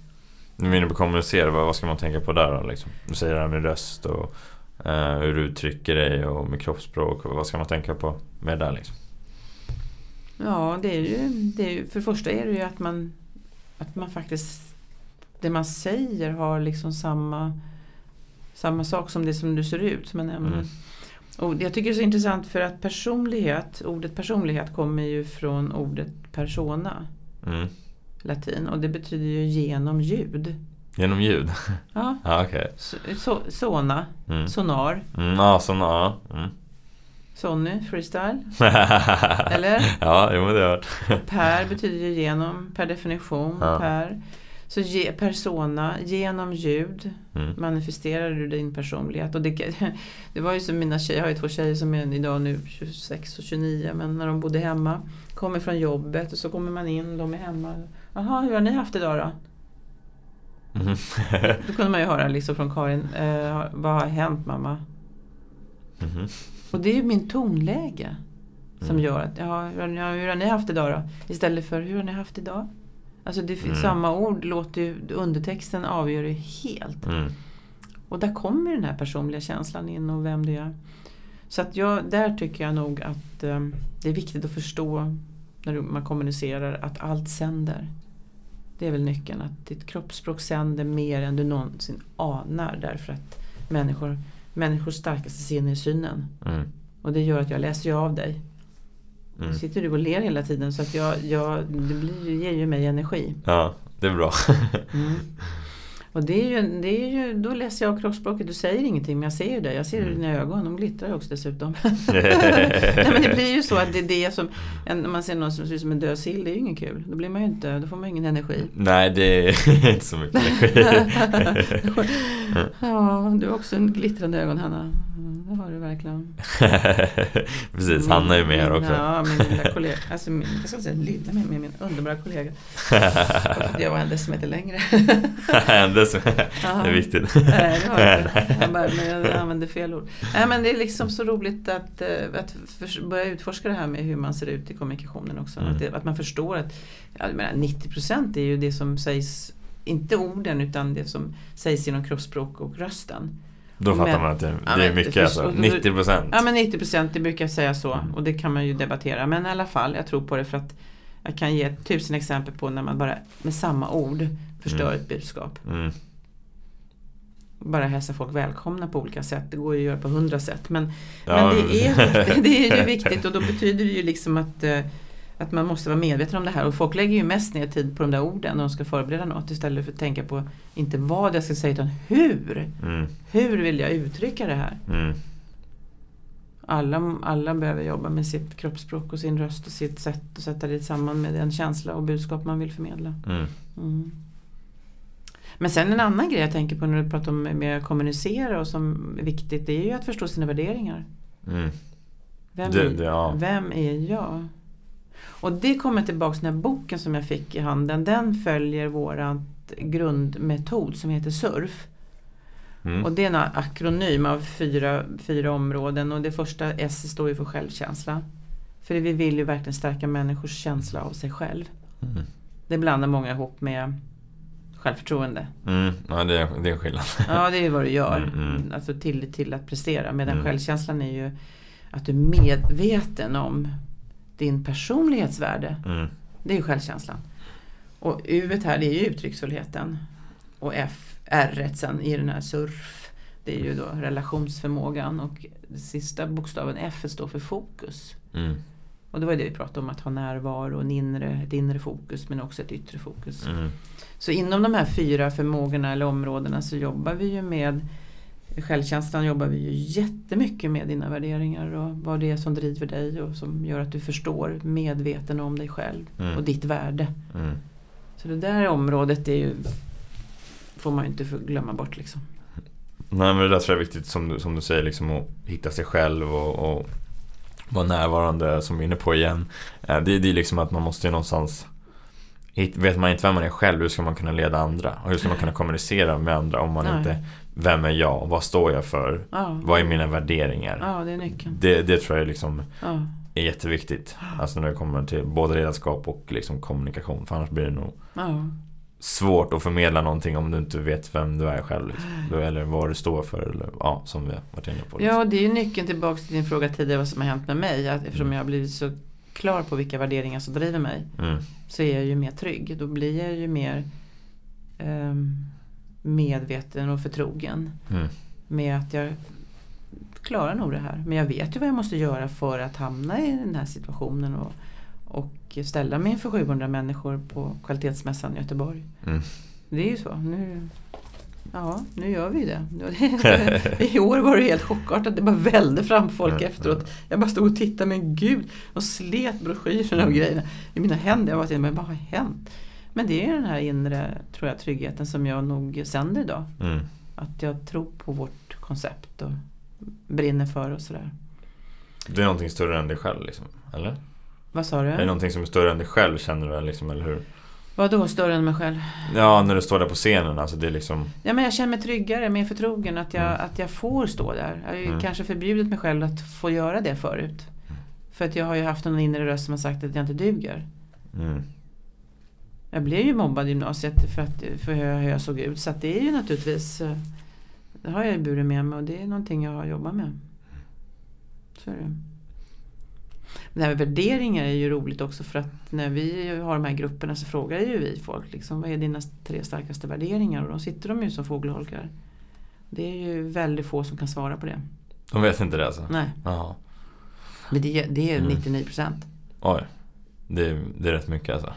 Är inne på kommunicera, vad, vad ska man tänka på där då? Liksom? Du säger det här med röst och uh, hur du uttrycker dig och med kroppsspråk. Vad ska man tänka på med det där liksom? Ja, det är ju, det är ju, för det första är det ju att man, att man faktiskt det man säger har liksom samma samma sak som det som du ser ut som jag nämnde. Mm. Och jag tycker det är så intressant för att personlighet, ordet personlighet kommer ju från ordet persona. Mm. Latin och det betyder ju genom ljud. Genom ljud? Ja. ah, okay. so, sona, mm. sonar. Mm, ah, sonar. Mm. Sonny, freestyle. Eller? Ja, jo men det har Per betyder ju genom per definition. Ja. Per. Så ge, persona, genom ljud mm. manifesterar du din personlighet. Och det, det var ju som mina tjejer, jag har ju två tjejer som är idag nu 26 och 29 men när de bodde hemma, kommer från jobbet och så kommer man in, de är hemma. Jaha, hur har ni haft idag då? Mm. då kunde man ju höra liksom från Karin, eh, vad har hänt mamma? Mm. Och det är ju min tonläge som mm. gör att, ja, hur, har, hur har ni haft idag då? Istället för, hur har ni haft idag? Alltså det, mm. samma ord låter ju, undertexten avgör ju helt. Mm. Och där kommer den här personliga känslan in och vem det är. Så att jag, där tycker jag nog att um, det är viktigt att förstå när man kommunicerar att allt sänder. Det är väl nyckeln, att ditt kroppsspråk sänder mer än du någonsin anar därför att människor, människors starkaste sinne är synen. Mm. Och det gör att jag läser ju av dig. Mm. Nu sitter du och ler hela tiden så att jag, jag, det blir, ger ju mig energi. Ja, det är bra. mm. Och det är, ju, det är ju, då läser jag kroppsspråket, du säger ingenting men jag ser ju det. Jag ser mm. dina ögon, de glittrar också dessutom. Nej, men det blir ju så att det är det som, när man ser någon som ser ut som en död sill, det är ju ingen kul. Då blir man ju inte, då får man ingen energi. Nej, det är inte så mycket energi. ja, du har också en glittrande ögon Hanna. Det har du verkligen. Precis, Hanna är med här också. Ja, min lilla kollega, alltså min, jag ska säga lilla, min, min underbara kollega. jag var en decimeter längre. det är viktigt. Nej, det det. Jag, bara, men jag använde fel ord. Nej, men det är liksom så roligt att, eh, att börja utforska det här med hur man ser ut i kommunikationen också. Mm. Att, det, att, man förstår att jag menar, 90% är ju det som sägs, inte orden utan det som sägs genom kroppsspråk och rösten. Då fattar men, man att det, det är mycket alltså. 90 Ja men 90 det brukar jag säga så. Mm. Och det kan man ju debattera. Men i alla fall, jag tror på det för att Jag kan ge tusen exempel på när man bara med samma ord förstör Mm. ett budskap. Mm. Bara hälsa folk välkomna på olika sätt. Det går ju att göra på hundra sätt. Men, Ja, men det, är det är ju viktigt och då betyder det ju liksom att, eh, att man måste vara medveten om det här. Och folk lägger ju mest ner tid på de där orden när de ska förbereda något istället för att tänka på inte vad jag ska säga utan hur. Mm. Hur vill jag uttrycka det här? Mm. Alla, alla behöver jobba med sitt kroppsspråk och sin röst och sitt sätt och sätta det samman med den känsla och budskap man vill förmedla. Mm. Mm. Men sen en annan grej jag tänker på när du pratar om med att kommunicera och som är viktigt det är ju att förstå sina värderingar. Mm. Vem, Det- det- ja. vem är jag? Och det kommer tillbaka till den här boken som jag fick i handen. Den följer våran grundmetod som heter SURF. Mm. Och det är en akronym av fyra, fyra områden och det första S står ju för självkänsla. För vi vill ju verkligen stärka människors känsla av sig själv. Mm. Det blandar många ihop med självförtroende. Mm. Ja, det är, det är skillnad. Ja, det är vad du gör. Mm, mm. Alltså tillit till att prestera. Medan Mm. självkänslan är ju att du är medveten om din personlighetsvärde. Mm. Det är ju självkänslan. Och U här det är ju uttrycksfullheten. Och F, R sen i den här surf. Det är ju då relationsförmågan och sista bokstaven F står för fokus. Mm. Och det var det vi pratade om, att ha närvaro, en inre, ett inre fokus men också ett yttre fokus. Mm. Så inom de här fyra förmågorna eller områdena så jobbar vi ju med Självkänslan jobbar vi ju jättemycket med dina värderingar och vad det är som driver dig och som gör att du förstår medveten om dig själv Mm. och ditt värde. Mm. Så det där området är ju får man ju inte glömma bort liksom. Nej men det där tror jag är viktigt som du, som du säger liksom att hitta sig själv och, och vara närvarande som vi är inne på igen. Eh, Det, det är liksom att man måste ju någonstans Vet man inte vem man är själv, hur ska man kunna leda andra? Och hur ska man kunna kommunicera med andra om man Nej. inte Vem är jag? Vad står jag för? Ja, Vad är mina värderingar? ja det är nyckeln. Det, det tror jag liksom Ja. är jätteviktigt. Alltså när det kommer till både ledarskap och liksom kommunikation. För annars blir det nog svårt att förmedla någonting om du inte vet vem du är själv. Liksom. Eller vad du står för. Eller, ja, som vi har varit inne på. Liksom. ja, det är ju nyckeln tillbaka till din fråga tidigare vad som har hänt med mig. Att eftersom jag har blivit så klar på vilka värderingar som driver mig. Mm. så är jag ju mer trygg. Då blir jag ju mer ehm, medveten och förtrogen Mm. med att jag klarar nog det här. Men jag vet ju vad jag måste göra för att hamna i den här situationen och, och ställa mig inför 700 människor på kvalitetsmässan i Göteborg. Mm. Det är ju så. Nu, ja, nu gör vi det. I år var det helt chockartat. Det bara välde fram folk Mm, efteråt. Jag bara stod och tittade, men gud, och slet broschyrerna och grejerna i mina händer. Jag var så, men vad har hänt? Men det är den här inre tror jag, tryggheten som jag nog sänder idag. Mm. Att jag tror på vårt koncept och brinner för och sådär. Det är någonting större än dig själv liksom, eller? Vad sa Är det du? någonting som är större än dig själv känner du liksom, eller hur? Vad då större än mig själv? Ja, när du står där på scenen, alltså det är liksom Ja, men jag känner mig tryggare, mer förtrogen att jag, Mm. att jag får stå där. Jag har ju Mm. kanske förbjudit mig själv att få göra det förut. För att jag har ju haft en inre röst som har sagt att jag inte duger. Mm. Jag blev ju mobbad i gymnasiet för, att, för hur jag- såg ut. Så det är ju naturligtvis eh, Det har jag burit med mig och det är någonting jag har jobbat med. Så är det. Men det här med värderingar är ju roligt också för att när vi har de här grupperna så frågar ju vi folk liksom, vad är dina tre starkaste värderingar? Och då sitter de ju som fågelholkar. Det är ju väldigt få som kan svara på det. De vet inte det alltså? Nej, Jaha. men det, det är Mm. 99 procent. Oj. Det det är rätt mycket alltså.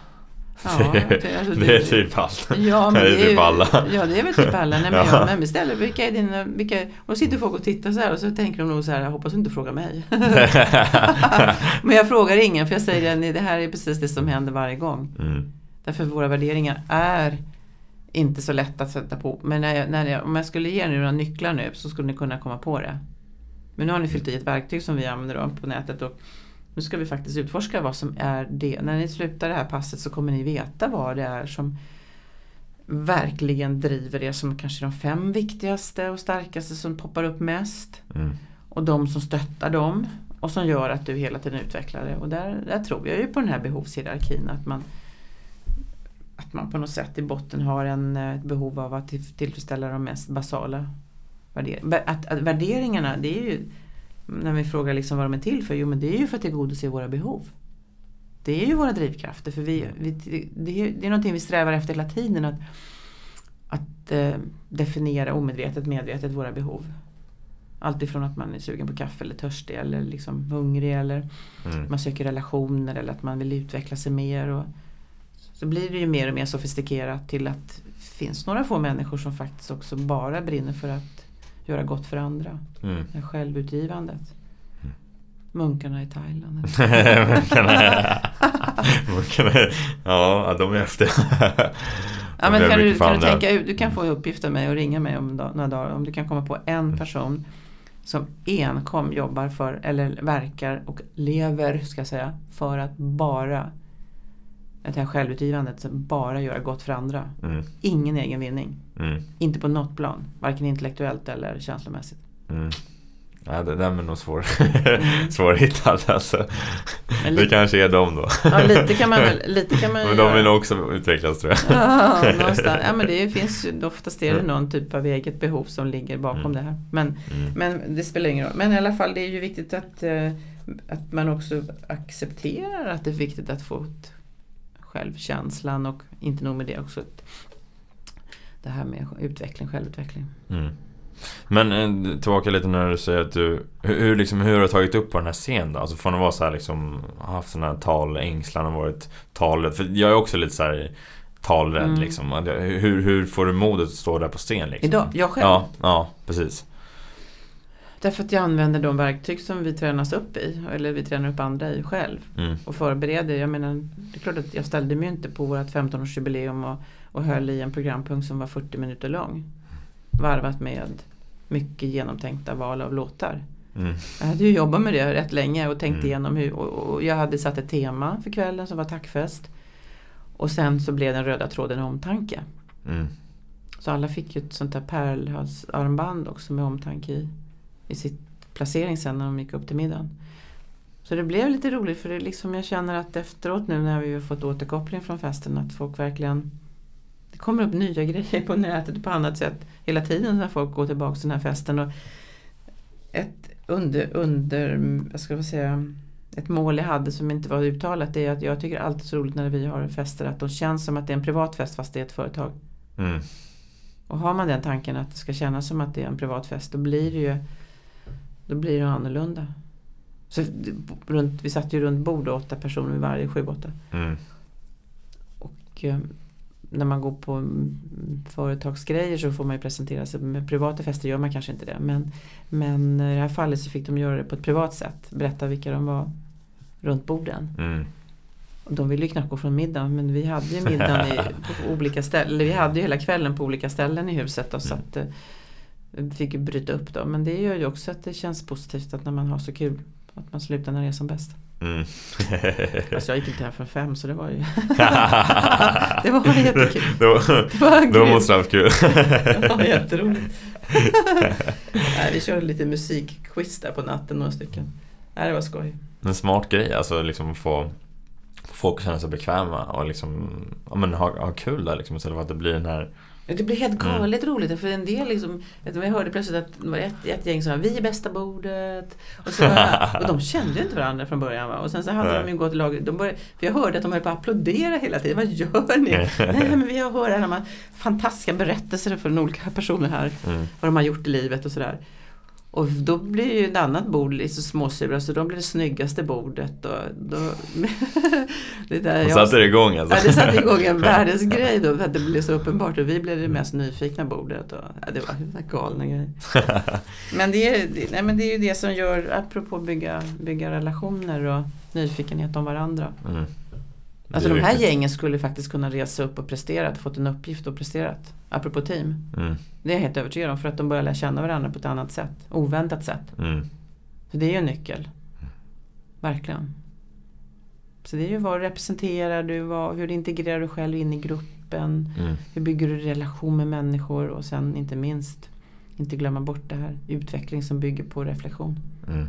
Ja, det, alltså det är typ allt. Ja, men det är typ alla. Ja, det är väl typ alla. Nej, men, Ja. ja. men istället, vilka är dina, vilka, och då sitter folk och tittar så här och så tänker de nog så här, jag hoppas du inte frågar mig. men jag frågar ingen för jag säger att det här är precis det som händer varje gång. mm. Därför våra värderingar är inte så lätta att sätta på. Men när jag, när jag, om jag skulle ge er några nycklar nu så skulle ni kunna komma på det. Men nu har ni fyllt i ett verktyg som vi använder på nätet och nu ska vi faktiskt utforska vad som är det. När ni slutar det här passet så kommer ni veta vad det är som verkligen driver er som kanske de fem viktigaste och starkaste som poppar upp mest. Mm. Och de som stöttar dem och som gör att du hela tiden utvecklar det. Och där, där tror jag ju på den här behovshierarkin att man att man på något sätt i botten har en, eh, ett behov av att till- tillfredsställa de mest basala värderingarna. Att, att värderingarna, det är ju när vi frågar liksom vad de är till för, jo men det är ju för att tillgodose våra behov. det är ju våra drivkrafter. För vi, vi, det, är, det är någonting vi strävar efter hela tiden. Att, att eh, definiera omedvetet, medvetet våra behov. Alltifrån att man är sugen på kaffe eller törstig eller liksom hungrig eller mm. man söker relationer eller att man vill utveckla sig mer. Och, så blir det ju mer och mer sofistikerat till att det finns några få människor som faktiskt också bara brinner för att göra gott för andra. Mm. Det självutgivandet. Mm. Munkarna i Thailand. munkarna, ja, de är efter. ja, men kan, du, kan du tänka ut, du kan få uppgift av mig och ringa mig om några dagar om du kan komma på en mm. person som enkom jobbar för eller verkar och lever ska jag säga för att bara det här självutgivandet, bara göra gott för andra. Mm. Ingen egen vinning. Mm. Inte på något plan, varken intellektuellt eller känslomässigt. Mm. Ja, det där är nog svår, mm. svårhittat alltså. det kanske är de då. Ja, lite kan man väl. Lite kan man men de vill också utvecklas tror jag. Ja, någonstans. ja men det finns ju, oftast är det någon typ av eget behov som ligger bakom mm. det här. Men, mm. men det spelar ingen roll. Men i alla fall det är ju viktigt att, eh, att man också accepterar att det är viktigt att få ett självkänslan och inte nog med det också det här med utveckling, självutveckling. Mm. Men eh, tillbaka lite när du säger att du Hur, liksom, hur har du tagit upp på den här scenen då? Alltså från att vara så här liksom Haft sådana här tal, ängslan och varit talrädd För jag är också lite så här Talrädd mm. liksom hur, hur får du modet att stå där på scen liksom? Idag? Jag själv? Ja, ja precis Därför att jag använder de verktyg som vi tränas upp i. Eller vi tränar upp andra i själv. Mm. Och förbereder. Jag menar, det är klart att jag ställde mig inte på vårt 15-årsjubileum och, och höll i en programpunkt som var 40 minuter lång. Varvat med mycket genomtänkta val av låtar. Mm. Jag hade ju jobbat med det rätt länge och tänkt mm. igenom hur, och, och jag hade satt ett tema för kvällen som var tackfest. Och sen så blev den röda tråden omtanke. Mm. Så alla fick ju ett sånt där pärlhalsarmband också med omtanke i i sitt placering sen när de gick upp till middagen. Så det blev lite roligt för det liksom, jag känner att efteråt nu när vi har fått återkoppling från festen att folk verkligen Det kommer upp nya grejer på nätet och på annat sätt hela tiden när folk går tillbaka till den här festen. Och ett under, under vad ska jag säga, ett mål jag hade som inte var uttalat det är att jag tycker alltid så roligt när vi har fester att de känns som att det är en privat fest fast det är ett företag. Mm. Och har man den tanken att det ska kännas som att det är en privat fest då blir det ju då blir det annorlunda. Så runt, vi satt ju runt bord åtta personer vid varje, sju, åtta. Mm. Och eh, när man går på företagsgrejer så får man ju presentera sig. Med privata fester gör man kanske inte det. Men, men i det här fallet så fick de göra det på ett privat sätt. Berätta vilka de var runt borden. Mm. Och de ville ju knappt gå från middagen men vi hade ju middagen i, på olika ställen. Vi hade ju hela kvällen på olika ställen i huset. Då, mm. så att, eh, fick bryta upp då. Men det gör ju också att det känns positivt att när man har så kul att man slutar när det är som bäst. Mm. alltså jag gick inte hem för fem så det var ju Det var jättekul. då, det var då måste det kul. det var jätteroligt. Nej, vi körde lite musikquiz där på natten några stycken. Nej, det var skoj. En smart grej, alltså liksom få folk att känna sig bekväma och liksom ja, men ha, ha kul där liksom istället för att det blir den här det blev helt mm. galet mm. roligt för en del liksom, jag hörde plötsligt att det var ett, ett gäng som sa vi är bästa bordet. Och, så, och de kände ju inte varandra från början. Va? Och sen så hade Nej. de ju gått lag, de började, för jag hörde att de höll på att applådera hela tiden. Vad gör ni? Nej men vi har hört här fantastiska berättelser från olika personer här. Mm. Vad de har gjort i livet och sådär. Och då blir ju ett annat bord lite småsura så då blir det snyggaste bordet. Och då, det där, och satte det igång alltså? Ja, det satte igång en världens grej då för att det blev så uppenbart och vi blev det mest nyfikna bordet. Och, ja, det var en galna grej. men, det är, nej, men det är ju det som gör, apropå bygga, bygga relationer och nyfikenhet om varandra. Mm. Alltså de här viktigt. gängen skulle faktiskt kunna resa upp och prestera, fått en uppgift och presterat. Apropå team. Mm. Det är jag helt övertygad om för att de börjar lära känna varandra på ett annat sätt. Oväntat sätt. Mm. Så det är ju en nyckel. Verkligen. Så det är ju vad representerar du, vad, hur integrerar du själv in i gruppen. Mm. Hur bygger du relation med människor och sen inte minst inte glömma bort det här utveckling som bygger på reflektion. Mm.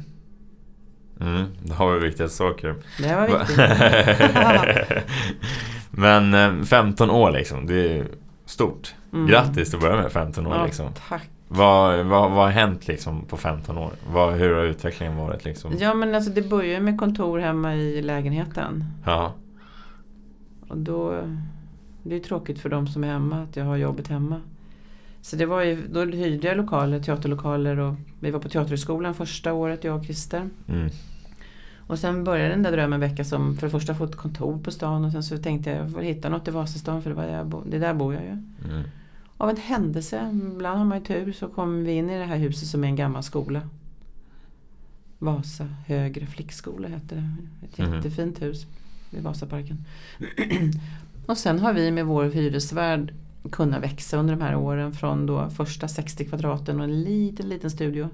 Mm, det har vi viktiga saker. Det var viktigt. Men 15 eh, år liksom, det är stort. Mm. Grattis till att börja med 15 år ja, liksom. Tack. Vad, vad, vad har hänt liksom på 15 år? Vad, hur har utvecklingen varit? Liksom? Ja men alltså det börjar med kontor hemma i lägenheten. Ja. Och då, det är tråkigt för de som är hemma att jag har jobbet hemma. Så det var ju, då hyrde jag lokaler, teaterlokaler och vi var på Teaterhögskolan första året, jag och Christer. Mm. Och sen började den där drömmen väckas om för det första få ett kontor på stan och sen så tänkte jag jag får hitta något i Vasastan för det, var där, jag bo, det där bor jag ju. Mm. Av en händelse, ibland har man ju tur, så kom vi in i det här huset som är en gammal skola. Vasa högre flickskola heter det. Ett Mhm. jättefint hus vid Vasaparken. och sen har vi med vår hyresvärd kunnat växa under de här åren från då första 60 kvadraten och en liten, liten studio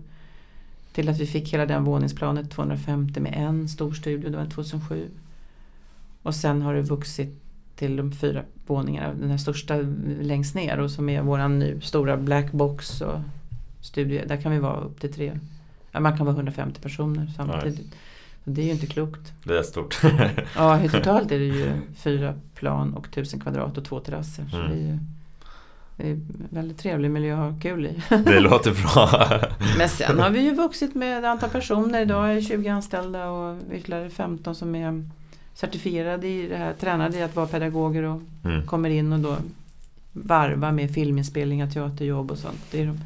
till att vi fick hela den våningsplanet 250 med en stor studio, det var 2007. Och sen har det vuxit till de fyra våningarna, den här största längst ner och som är våran nu stora black box och studio. Där kan vi vara upp till tre, ja, man kan vara 150 personer samtidigt. Så det är ju inte klokt. Det är stort. Ja, totalt är det ju fyra plan och tusen kvadrat och två terrasser. Så Mm. det är ju väldigt trevlig miljö att ha kul i. det låter bra. Men sen har vi ju vuxit med ett antal personer. Idag är det 20 anställda och ytterligare 15 som är certifierade i det här, tränade i att vara pedagoger och Mm. kommer in och då varva med filminspelningar, teaterjobb och sånt. Det är de.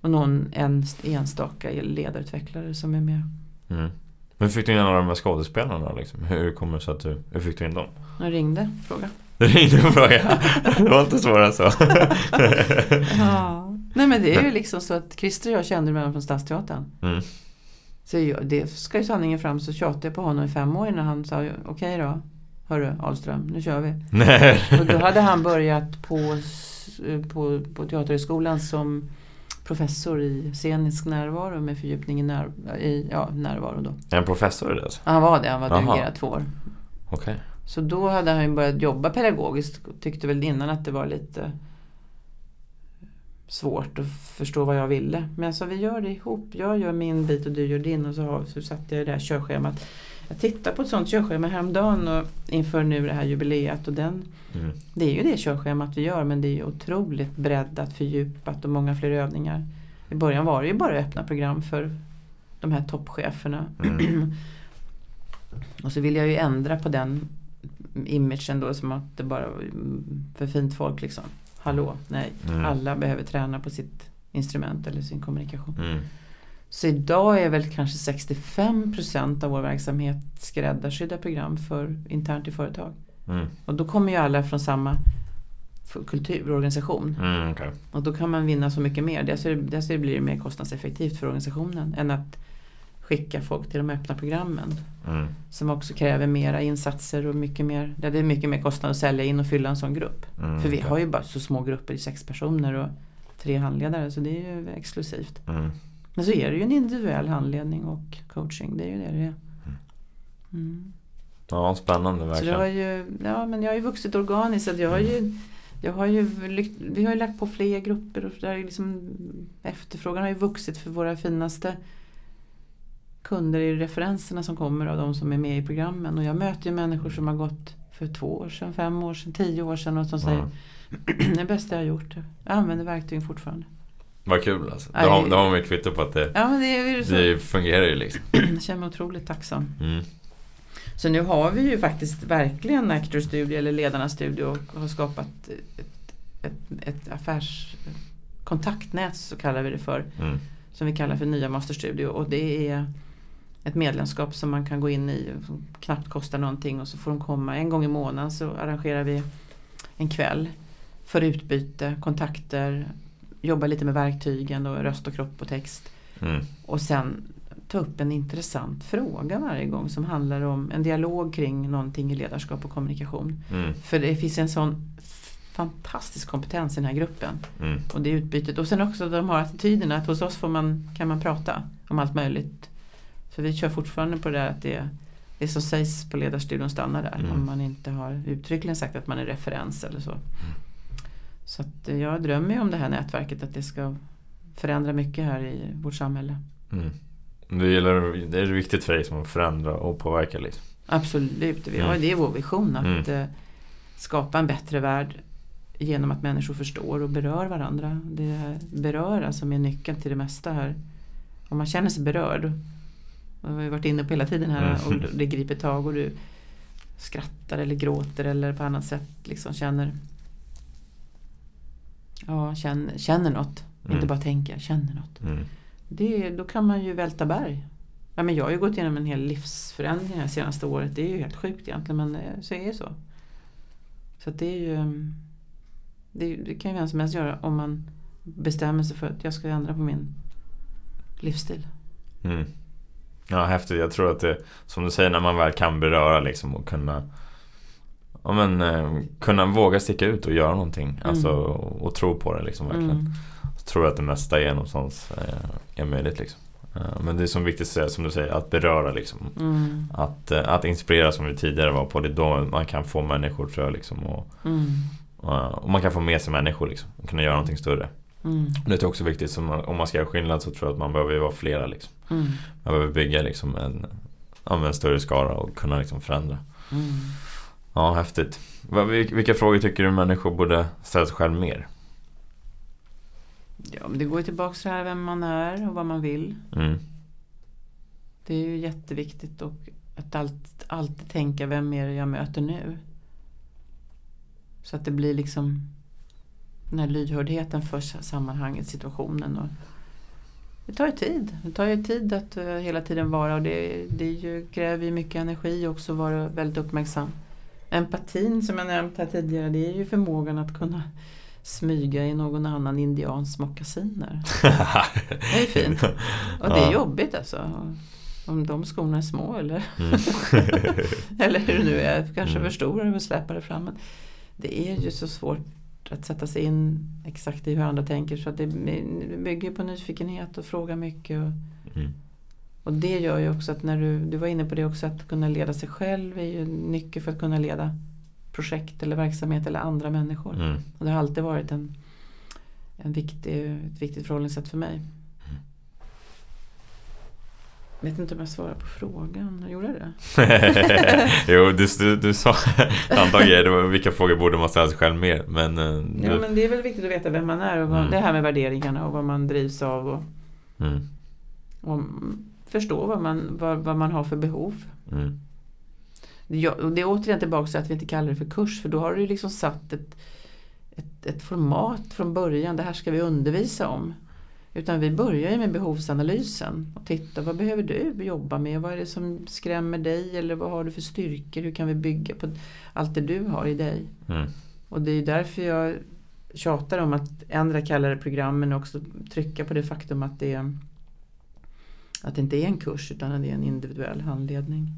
Och någon en, enstaka ledarutvecklare som är med. Mm. Men fick du in alla de här skådespelarna liksom? Hur kommer det sig att du, hur fick du in dem? Jag ringde fråga. Det ringde och frågade. Det var inte svårare än så. Ja. Nej men det är ju liksom så att Christer och jag kände varandra från Stadsteatern. Mm. Så jag, det ska ju sanningen fram så tjatade jag på honom i fem år innan han sa okej då. Hörru Ahlström, nu kör vi. Nej. Och då hade han börjat på, på, på Teaterhögskolan som professor i scenisk närvaro med fördjupning i, när, i ja, närvaro då. En professor i det alltså? Han var det, han var Aha. dirigerad två år. Okej. Så då hade han ju börjat jobba pedagogiskt och tyckte väl innan att det var lite svårt att förstå vad jag ville. Men så vi gör det ihop. Jag gör min bit och du gör din och så, har, så satte jag det här körschemat. Jag tittade på ett sånt körschema häromdagen och inför nu det här jubileet och den Mm. det är ju det körschemat vi gör men det är ju otroligt breddat, fördjupat och många fler övningar. I början var det ju bara öppna program för de här toppcheferna. Mm. och så vill jag ju ändra på den imagen då som att det bara var för fint folk liksom. Hallå, nej. Mm. Alla behöver träna på sitt instrument eller sin kommunikation. Mm. Så idag är väl kanske 65% av vår verksamhet skräddarsydda program för internt i företag. Mm. Och då kommer ju alla från samma kulturorganisation. Mm, okej. Och då kan man vinna så mycket mer. Dels, är det, dels blir det mer kostnadseffektivt för organisationen än att skicka folk till de öppna programmen. Mm. Som också kräver mera insatser och mycket mer, det är mycket mer kostnad att sälja in och fylla en sån grupp. Mm, För vi okej. har ju bara så små grupper i sex personer och tre handledare så det är ju exklusivt. Mm. Men så är det ju en individuell handledning och coaching. Det är ju det det är. Mm. Ja, spännande Så verkligen. har ju, ja, men jag har ju vuxit organiskt. Så jag har ju, jag har ju, vi har ju lagt på fler grupper och där är liksom, efterfrågan har ju vuxit för våra finaste kunder i referenserna som kommer av de som är med i programmen. Och jag möter ju människor som har gått för två år sedan, fem år sedan, tio år sedan och som säger Ja. det är bästa jag har gjort. Jag använder verktygen fortfarande. Vad kul alltså. Då har, då har man ju kvitto på att det, Ja det är det fungerar ju liksom. Jag känner mig otroligt tacksam. Mm. Så nu har vi ju faktiskt verkligen Actors Studio eller Ledarnas Studio och har skapat ett, ett, ett affärskontaktnät så kallar vi det för. Mm. Som vi kallar för Nya Master Studio och det är ett medlemskap som man kan gå in i som knappt kostar någonting och så får de komma en gång i månaden så arrangerar vi en kväll för utbyte, kontakter, jobba lite med verktygen och röst och kropp och text. Mm. Och sen ta upp en intressant fråga varje gång som handlar om en dialog kring någonting i ledarskap och kommunikation. Mm. För det finns en sån fantastisk kompetens i den här gruppen. Mm. Och det utbytet. Och sen också de har attityderna att hos oss får man, kan man prata om allt möjligt. För vi kör fortfarande på det där att det, det som sägs på ledarstudion stannar där. Mm. Om man inte har uttryckligen sagt att man är referens eller så. Så att eh, jag drömmer ju om det här nätverket att det ska förändra mycket här i vårt samhälle. Mm. Du gillar, det är viktigt för dig som att förändra och påverka liksom. Absolut, vi har, Mm. det är vår vision att Mm. eh, skapa en bättre värld genom att människor förstår och berör varandra. Det här beröra som är nyckeln till det mesta här. Om man känner sig berörd, och vi har varit inne på hela tiden här, och det griper tag och du skrattar eller gråter eller på annat sätt liksom känner Ja, känner, känner något. Mm. Inte bara tänker, känner något. Mm. Det, då kan man ju välta berg. Ja, men jag har ju gått igenom en hel livsförändring det senaste året. Det är ju helt sjukt egentligen men eh, så är det så. Så det är ju mm, det, det, kan ju vem som helst göra om man bestämmer sig för att jag ska ändra på min livsstil. Mm. Ja, häftigt. Jag tror att det, som du säger, när man väl kan beröra liksom och kunna ja, men, eh, kunna våga sticka ut och göra någonting. Mm. Alltså, och, och tro på det liksom verkligen. Mm. Så tror jag att det mesta är någonstans eh, är möjligt liksom. Eh, men det är som viktigt som du säger, att beröra liksom. Mm. Att, eh, att inspirera som vi tidigare var på. Det är då man kan få människor tror jag liksom. Och, mm. och man kan få med sig människor liksom. Och kunna göra någonting större. Mm. Det är också viktigt, som, om man ska göra skillnad så tror jag att man behöver vara flera. Liksom. Mm. Man behöver bygga liksom en, en större skara och kunna liksom förändra. Mm. Ja, häftigt. Vilka frågor tycker du människor borde ställa sig själv mer? Ja, men det går ju tillbaka till det här vem man är och vad man vill. Mm. Det är ju jätteviktigt och att alltid, alltid tänka vem är det jag möter nu. Så att det blir liksom den här lyhördheten för sammanhanget, situationen. Och det tar ju tid. Det tar ju tid att uh, hela tiden vara och det, det ju, kräver ju mycket energi också att vara väldigt uppmärksam. Empatin som jag nämnt här tidigare det är ju förmågan att kunna smyga i någon annan indians mockasiner. det är fint. Och det är jobbigt alltså. Om de skorna är små eller, mm. eller hur det nu är. Kanske mm. för stora och släppa det fram. Men det är ju så svårt att sätta sig in exakt i hur andra tänker. Så att det bygger på nyfikenhet och fråga mycket. Och, mm. och det gör ju också att när du, du var inne på det också, att kunna leda sig själv är ju nyckeln för att kunna leda projekt eller verksamhet eller andra människor. Mm. Och det har alltid varit en, en viktig, ett viktigt förhållningssätt för mig. Jag vet inte om jag svarar på frågan. Gjorde jag det? jo, du, du, du sa antagligen vilka frågor borde man ställa sig själv mer. Men, uh, ja, men det är väl viktigt att veta vem man är och vad, mm. det här med värderingarna och vad man drivs av. Och, mm. och förstå vad man, vad, vad man har för behov. Mm. Ja, och det är återigen tillbaka till att vi inte kallar det för kurs för då har du liksom satt ett, ett, ett format från början. Det här ska vi undervisa om. Utan vi börjar ju med behovsanalysen och titta vad behöver du jobba med? Vad är det som skrämmer dig? Eller vad har du för styrkor? Hur kan vi bygga på allt det du har i dig? Mm. Och det är därför jag tjatar om att ändra kallare program men också trycka på det faktum att det, att det inte är en kurs utan att det är en individuell handledning.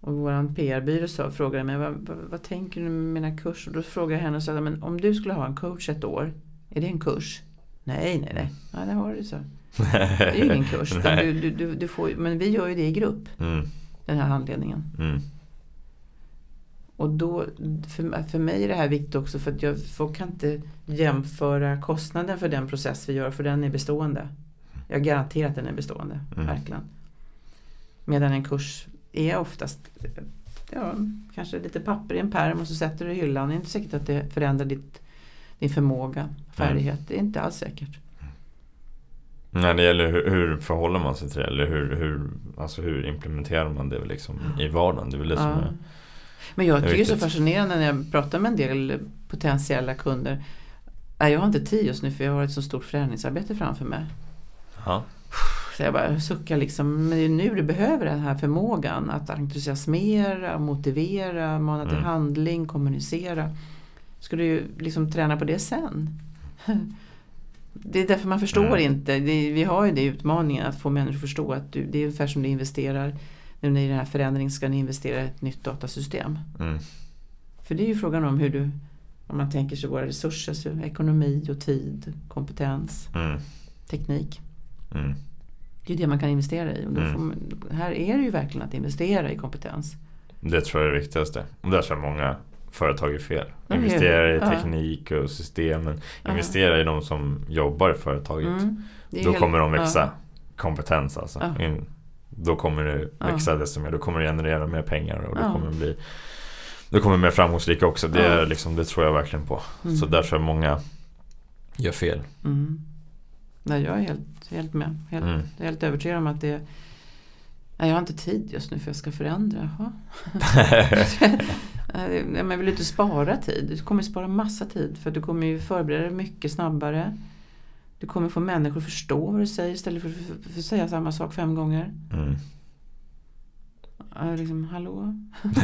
Och vår PR-byrå frågade mig vad, vad, vad, tänker du med mina kurser? Då frågade jag henne och sa men om du skulle ha en coach ett år, är det en kurs? Nej, nej, nej. Ja, det har du så. Det är ju ingen kurs. Du, du, du, du, får, men vi gör ju det i grupp. Mm. Den här handledningen. Mm. Och då, för, för mig är det här viktigt också för att jag folk kan inte jämföra kostnaden för den process vi gör för den är bestående. Jag garanterar att den är bestående, mm. verkligen. Medan en kurs är oftast ja, kanske lite papper i en pärm och så sätter du i hyllan. Det är inte säkert att det förändrar ditt, din förmåga, färdighet. Mm. Det är inte alls säkert. Nej, det gäller hur, hur förhåller man sig till det? Eller hur, hur, alltså hur implementerar man det liksom i vardagen? Det är väl det ja. som är Men jag tycker det är så fascinerande när jag pratar med en del potentiella kunder. jag har inte tid just nu för jag har ett så stort förändringsarbete framför mig. Ja. Så jag bara suckar liksom, men det är nu du behöver den här förmågan att entusiasmera, motivera, mana till mm. handling, kommunicera. Ska du ju liksom träna på det sen. Det är därför man förstår mm. inte. Det, vi har ju det utmaningen att få människor att förstå att du, det är ungefär som du investerar nu i den här förändringen ska ni investera i ett nytt datasystem. Mm. För det är ju frågan om hur du, om man tänker sig våra resurser, så ekonomi och tid, kompetens, mm. teknik. Mm. Det är det man kan investera i. Och mm. man, här är det ju verkligen att investera i kompetens. Det tror jag är det viktigaste. Och där tror jag många företag är fel. Investera i teknik och systemen. Investera i de som jobbar i företaget. Mm. Då helt, kommer de växa kompetens alltså. Ja. då kommer det växa desto mer. Då kommer det generera mer pengar och då kommer det bli då kommer mer framgångsrika också. Det, är liksom, det tror jag verkligen på. Mm. Så där tror jag många gör fel. Mm. Nej, jag är helt, helt med. Helt, mm. Jag är helt övertygad om att det Nej, jag har inte tid just nu för jag ska förändra. men jag vill inte spara tid. Du kommer spara massa tid för du kommer ju förbereda dig mycket snabbare. Du kommer få människor att förstå vad du säger istället för att säga samma sak fem gånger. Mm. Liksom, hallå?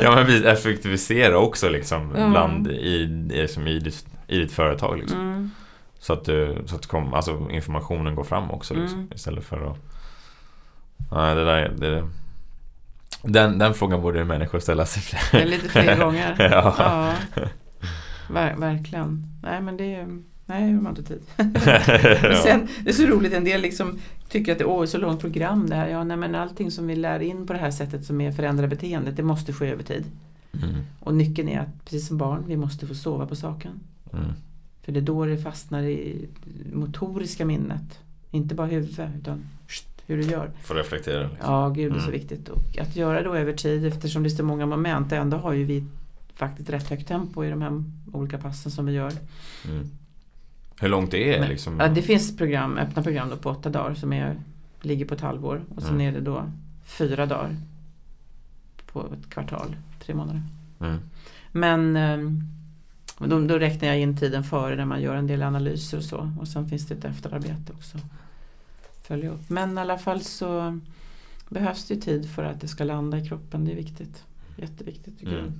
ja men vi effektiviserar också liksom mm. bland i, i, som i, ditt, i ditt företag. Liksom. Mm. Så att, du, så att kom, alltså, informationen går fram också liksom, mm. istället för att Nej, det där det, den, den frågan borde människor ställa sig fler. Lite fler gånger. ja. ja. Ver, verkligen. Nej men det Nej, jag har inte tid. men sen, det är så roligt, en del liksom tycker att det är så långt program det här. Ja, nej, men allting som vi lär in på det här sättet som är förändra beteendet, det måste ske över tid. Mm. Och nyckeln är att, precis som barn, vi måste få sova på saken. Mm. För det är då det fastnar i motoriska minnet. Inte bara huvudet, utan hur du gör. Får reflektera. Liksom. Ja, gud det är så mm. viktigt. Och att göra då över tid eftersom det är så många moment. Ändå har ju vi faktiskt rätt högt tempo i de här olika passen som vi gör. Mm. Hur långt det är Men, liksom? Ja, det finns program, öppna program då på åtta dagar som är, ligger på ett halvår. Och sen mm. är det då fyra dagar på ett kvartal, tre månader. Mm. Men ehm, då, då räknar jag in tiden före när man gör en del analyser och så. Och sen finns det ett efterarbete också följa upp. Men i alla fall så behövs det tid för att det ska landa i kroppen. Det är viktigt. Jätteviktigt tycker mm. jag.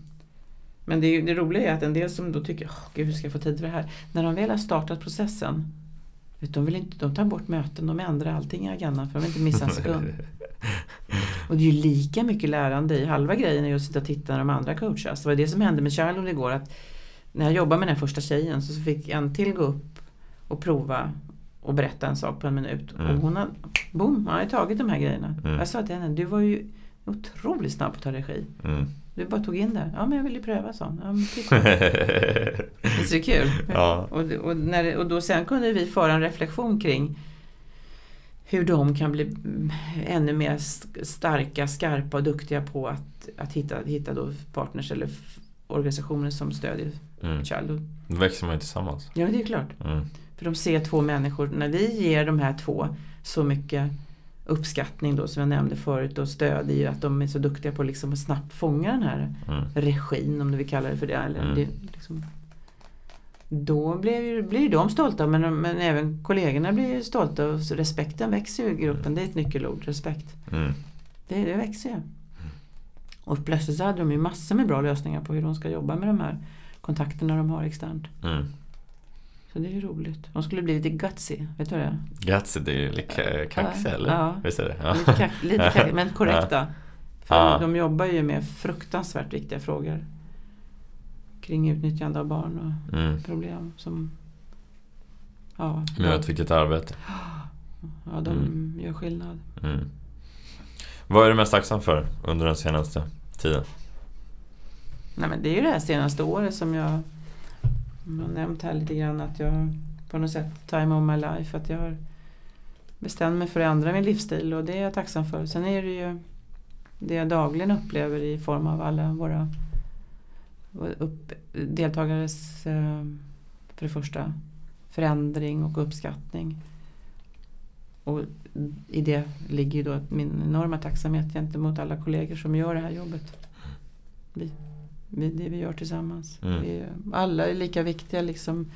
Men det, det roliga är att en del som då tycker, oh, gud hur ska jag få tid för det här? När de väl har startat processen, de, vill inte, de tar bort möten, de ändrar allting i agendan för de vill inte missa en sekund. Och det är ju lika mycket lärande i halva grejen är att sitta och titta när de andra coachas. Det var det som hände med Charlotte igår. Att när jag jobbade med den här första tjejen så fick en till gå upp och prova och berätta en sak på en minut. Mm. Och hon har, boom, hon har tagit de här grejerna. Mm. Jag sa till henne, du var ju otroligt snabb på att ta regi. Mm. Du bara tog in det. Ja men jag vill ju pröva sånt. Ja, det är kul. Ja. Och, och, när, och då sen kunde vi föra en reflektion kring hur de kan bli ännu mer starka, skarpa och duktiga på att, att hitta, hitta då partners eller organisationer som stödjer mm. Child. Då växer man ju tillsammans. Ja det är klart. Mm. För de ser två människor, när vi ger de här två så mycket uppskattning då som jag nämnde förut och stöd i att de är så duktiga på liksom att snabbt fånga den här mm. regin om du vill kalla det för det. Eller mm. det liksom, då blir, blir de stolta men, men även kollegorna blir stolta och respekten växer i gruppen. Det är ett nyckelord, respekt. Mm. Det, det växer ju. Och plötsligt så hade de ju massor med bra lösningar på hur de ska jobba med de här kontakterna de har externt. Mm. Så det är ju roligt. De skulle bli lite gutsy, vet du vad det är? Gutsy, det är ju lite kaxiga ja, eller? Ja. Visst är det? Ja. Lite, kax, lite kax, men korrekta. För ja. de jobbar ju med fruktansvärt viktiga frågor. Kring utnyttjande av barn och mm. problem som... Ja, de gör ett viktigt arbete. Ja, de mm. gör skillnad. Mm. Vad är du mest tacksam för under den senaste tiden? Nej men det är ju det här senaste året som jag jag har nämnt här lite grann att jag på något sätt time of my life. Att jag har bestämt mig för att ändra min livsstil och det är jag tacksam för. Sen är det ju det jag dagligen upplever i form av alla våra upp, deltagares, eh, för det första, förändring och uppskattning. Och i det ligger ju då min enorma tacksamhet gentemot alla kollegor som gör det här jobbet. Vi det vi gör tillsammans. Mm. alla är lika viktiga liksom,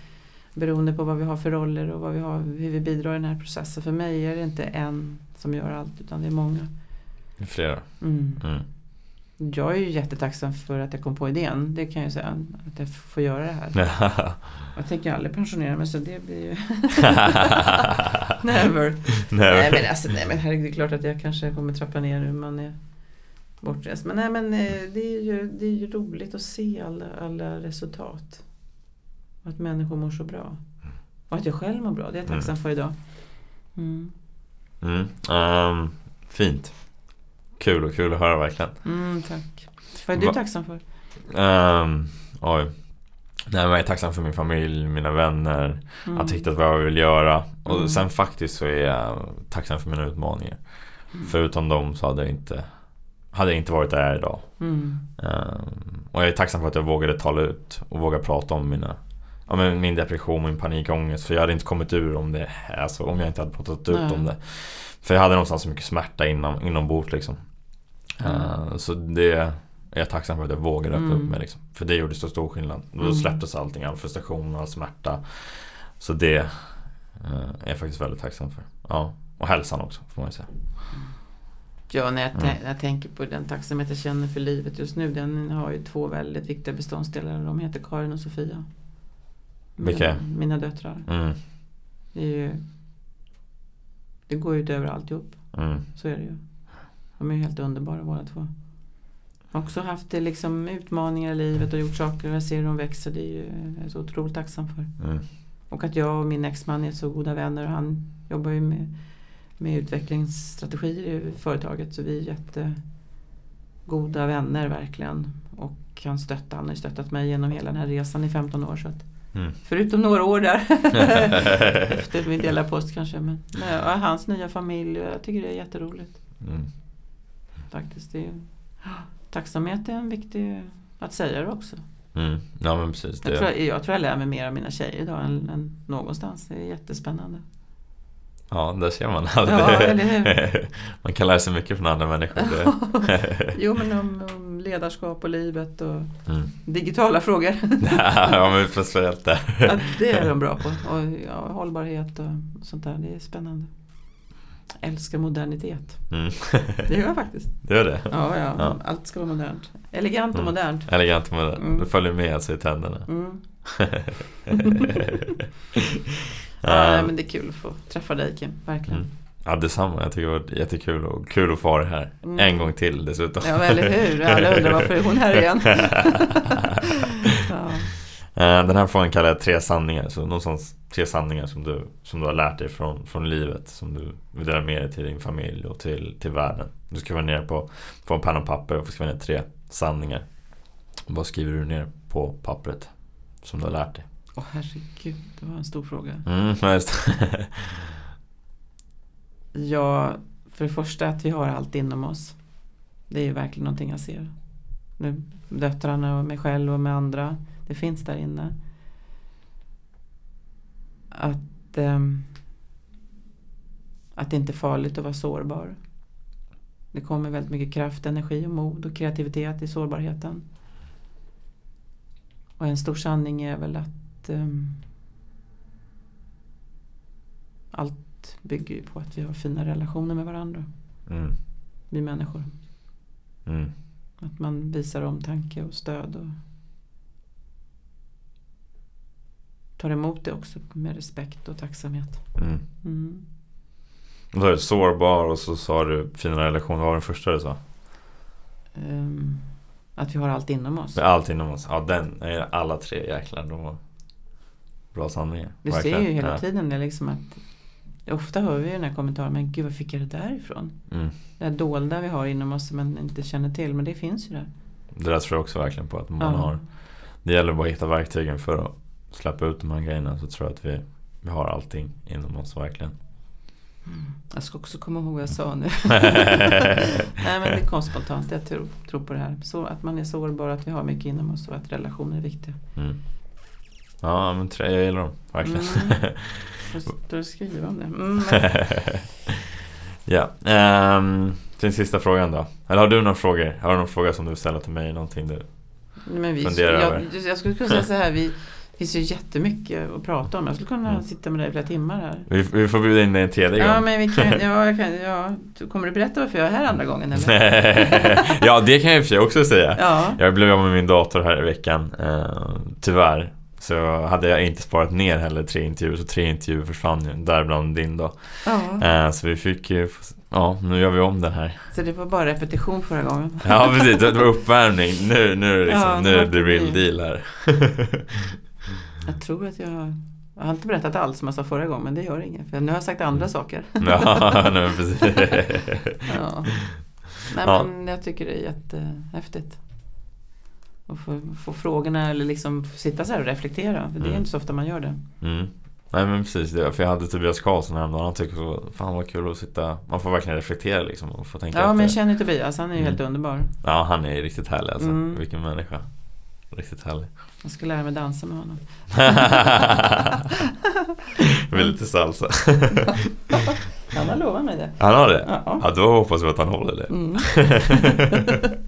beroende på vad vi har för roller och vad vi har, hur vi bidrar i den här processen. För mig är det inte en som gör allt utan det är många. Är flera. Mm. Mm. Jag är ju jättetacksam för att jag kom på idén. Det kan jag säga. Att jag får göra det här. jag tänker aldrig pensionera mig så det blir ju... Never. Never. Nej men alltså nej men herregud, det är klart att jag kanske kommer trappa ner nu. Är bortrest. Men, nej, men eh, det, är ju, det är ju roligt att se alla, alla resultat. Att människor mår så bra. Och att jag själv mår bra. Det är jag tacksam mm. för idag. Mm. Mm. Um, fint. Kul och kul att höra verkligen. Mm, tack. Vad är du Va tacksam för? Um, oj. Nej, jag är tacksam för min familj, mina vänner, mm. att hitta vad jag vill göra. Och mm. sen faktiskt så är jag tacksam för mina utmaningar. Mm. Förutom dem så hade jag inte hade jag inte varit där jag är idag. Mm. Um, och jag är tacksam för att jag vågade tala ut och våga prata om mina ja, men min depression, min panikångest. För jag hade inte kommit ur om det, alltså, om jag inte hade pratat ut Nej. om det. För jag hade någonstans så mycket smärta inom, inombords liksom. Mm. Uh, så det är jag tacksam för att jag vågade öppna mm. upp mig liksom. För det gjorde så stor skillnad. Då mm. släpptes allting, all frustration och all smärta. Så det uh, är jag faktiskt väldigt tacksam för. Ja, och hälsan också får man ju säga. Ja, när jag, mm. jag, tänker på den tacksamhet jag känner för livet just nu. Den har ju två väldigt viktiga beståndsdelar. De heter Karin och Sofia. Vilka? Mina, mina döttrar. Mm. Det, ju, det går ut över alltihop. Mm. Så är det ju. De är ju helt underbara båda två. Också haft det liksom utmaningar i livet och gjort saker och jag ser hur de växer. Det är ju, jag är så otroligt tacksam för. Mm. Och att jag och min exman är så goda vänner. Och han jobbar ju med, med utvecklingsstrategier i företaget. Så vi är jättegoda vänner verkligen. Och han, stöttar, han har stöttat mig genom hela den här resan i 15 år. Så Mm. Förutom några år där. Efter min dela post kanske. Men, och hans nya familj. Jag tycker det är jätteroligt. Mm. Faktiskt. Det är, tacksamhet är en viktig att säga det också. Mm. Ja men precis. Jag, tror, jag tror jag lär mig mer av mina tjejer idag än, än någonstans. Det är jättespännande. Ja, där ser man. Ja, man kan lära sig mycket från andra människor. jo, men om, om, ledarskap och livet och mm. digitala frågor. ja, men speciellt där. ja, det är de bra på. Och ja, hållbarhet och sånt där. Det är spännande. Jag älskar modernitet. Mm. det gör jag faktiskt. Det gör det? Ja, ja, ja. allt ska vara modernt. Elegant och mm. modernt. Elegant och modernt. Mm. Det följer med alltså i tänderna. Mm. Ja, men det är kul att få träffa dig Kim, verkligen. Mm. Ja detsamma, jag tycker det var jättekul och kul att få vara här. Mm. En gång till dessutom. Ja eller hur, alla undrar varför är hon här igen. ja. Eh, den här frågan kallar jag tre sanningar. Så någonstans tre sanningar som du, som du har lärt dig från, från livet. Som du vill dela med dig till din familj och till, till världen. Du ska vara ner på, på en penna och papper och skriva ner tre sanningar. Vad skriver du ner på pappret som du har lärt dig? Åh oh, herregud, det var en stor fråga. Mm, just. ja, för det första att vi har allt inom oss. Det är ju verkligen någonting jag ser. Nu, döttrarna och mig själv och med andra. Det finns där inne. Att, um, att det inte är farligt att vara sårbar. Det kommer väldigt mycket kraft, energi och mod och kreativitet i sårbarheten. Och en stor sanning är väl att um, allt bygger ju på att vi har fina relationer med varandra. Mm. Vi människor. Mm. Att man visar omtanke och stöd och tar emot det också med respekt och tacksamhet. Mm. Mm. Du sa sårbar och så sa du fina relationer. Vad var den första du sa? Um, att vi har allt inom oss. Allt inom oss. Ja, den. Alla tre jäklar. De bra sanningar. Du ser ju hela ja. tiden det liksom att Ofta hör vi den här kommentaren, men gud var fick jag det där ifrån? Mm. Det här dolda vi har inom oss som man inte känner till, men det finns ju där. Det där tror jag också verkligen på att man ja. har Det gäller bara att hitta verktygen för att släppa ut de här grejerna så tror jag att vi, vi har allting inom oss verkligen. Mm. Jag ska också komma ihåg vad jag sa nu. Nej men det kom spontant, jag tror, tror på det här. Så att man är sårbar, att vi har mycket inom oss och att relationer är viktiga. Mm. Ja men tre, jag gillar dem, verkligen. Mm. Du skriver om det. Mm, ja. Um, till sista frågan då. Eller har du några frågor? Har du någon fråga som du vill ställa till mig? Någonting du men vi, funderar jag, över? Jag skulle kunna säga så här. Vi, det finns ju jättemycket att prata om. Jag skulle kunna mm. sitta med dig i flera timmar här. Vi, vi får bjuda in dig en tredje gång. Ja, men vi kan, ja, jag kan, ja. Kommer du berätta varför jag är här andra gången? Eller? ja, det kan jag i och för sig också säga. Ja. Jag blev av med min dator här i veckan. Uh, tyvärr. Så hade jag inte sparat ner heller tre intervjuer så tre intervjuer försvann ju, däribland din då. Ja. Eh, så vi fick ju, ja nu gör vi om den här. Så det var bara repetition förra gången? Ja precis, det var uppvärmning. Nu, nu, liksom, ja, nu är det real deal här. jag tror att jag jag har inte berättat allt som jag sa förra gången men det gör inget för nu har jag sagt andra mm. saker. ja, nej, precis. ja. Nej men jag tycker det är jättehäftigt och få, få frågorna eller liksom sitta så här och reflektera. För det är mm. inte så ofta man gör det. Mm. Nej men precis, det, för jag hade Tobias Karlsson häromdagen Han tycker så, fan vad kul att sitta Man får verkligen reflektera liksom och få tänka Ja efter. men jag känner Tobias, han är ju Mm. helt underbar Ja han är riktigt härlig alltså, Mm. vilken människa Riktigt härlig Jag ska lära mig dansa med honom Med lite salsa Han har lovat mig det Han har det? Ja. Ja då hoppas vi att han håller det Mm.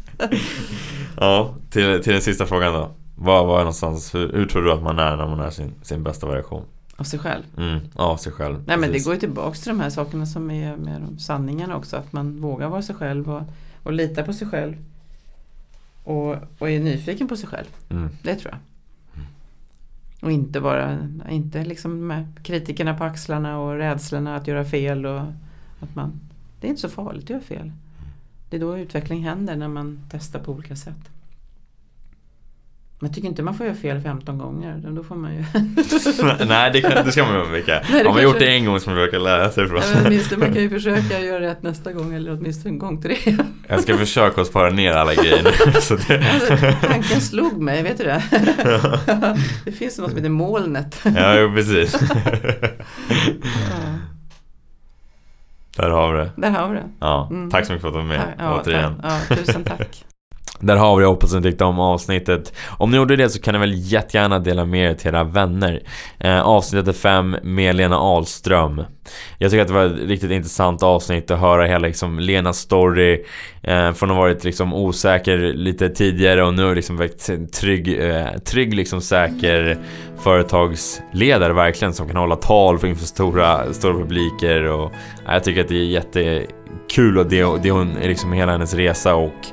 Ja, till, till den sista frågan då Var, var någonstans, hur, hur tror du att man är när man är sin, sin bästa version? Av sig själv Mm, av sig själv Nej men det precis. går ju tillbaks till de här sakerna som är med sanningarna också. Att man vågar vara sig själv och, och lita på sig själv. Och, och är nyfiken på sig själv. mm. Det tror jag. Och inte bara, inte liksom med kritikerna på axlarna och rädslorna att göra fel. Och att man, det är inte så farligt att göra fel. Det är då utveckling händer när man testar på olika sätt. Jag tycker inte man får göra fel 15 gånger. Då får man ju Nej det, kan, det ska man undvika Har man kanske- gjort det en gång så man försöka lära sig från Ja, men åtminstone man kan ju försöka göra rätt nästa gång eller åtminstone en gång tre. Jag ska försöka att spara ner alla grejer så det... Alltså, tanken slog mig, vet du det? det finns något som heter molnet. Ja, jo, precis Ja, Där har vi det där har vi det. Ja, Mm. tack så mycket för att du var med Ja, återigen ja, tusen tack. Där har vi det, hoppas ni tyckte om avsnittet. Om ni gjorde det så kan ni väl jättegärna dela med er till era vänner. Eh, Avsnittet 5 med Lena Ahlström. Jag tycker att det var ett riktigt intressant avsnitt att höra hela liksom Lenas story eh, Från att ha varit liksom osäker lite tidigare och nu liksom varit trygg, eh, trygg liksom säker företagsledare verkligen som kan hålla tal för inför stora, stora publiker och eh, jag tycker att det är jättekul och det, det hon, liksom hela hennes resa och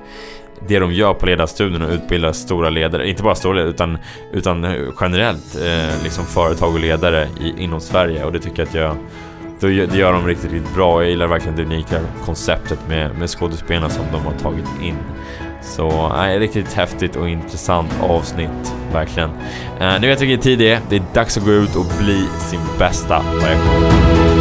det de gör på ledarstudion och utbildar stora ledare, inte bara stora ledare utan, utan generellt eh, liksom företag och ledare i, inom Sverige och det tycker jag att jag då gör, det gör de riktigt, riktigt bra. Jag gillar verkligen det unika konceptet med, med skådespelarna som de har tagit in. Så nej, riktigt häftigt och intressant avsnitt, verkligen. Eh, nu vet jag vilken tid det är. Det är dags att gå ut och bli sin bästa version.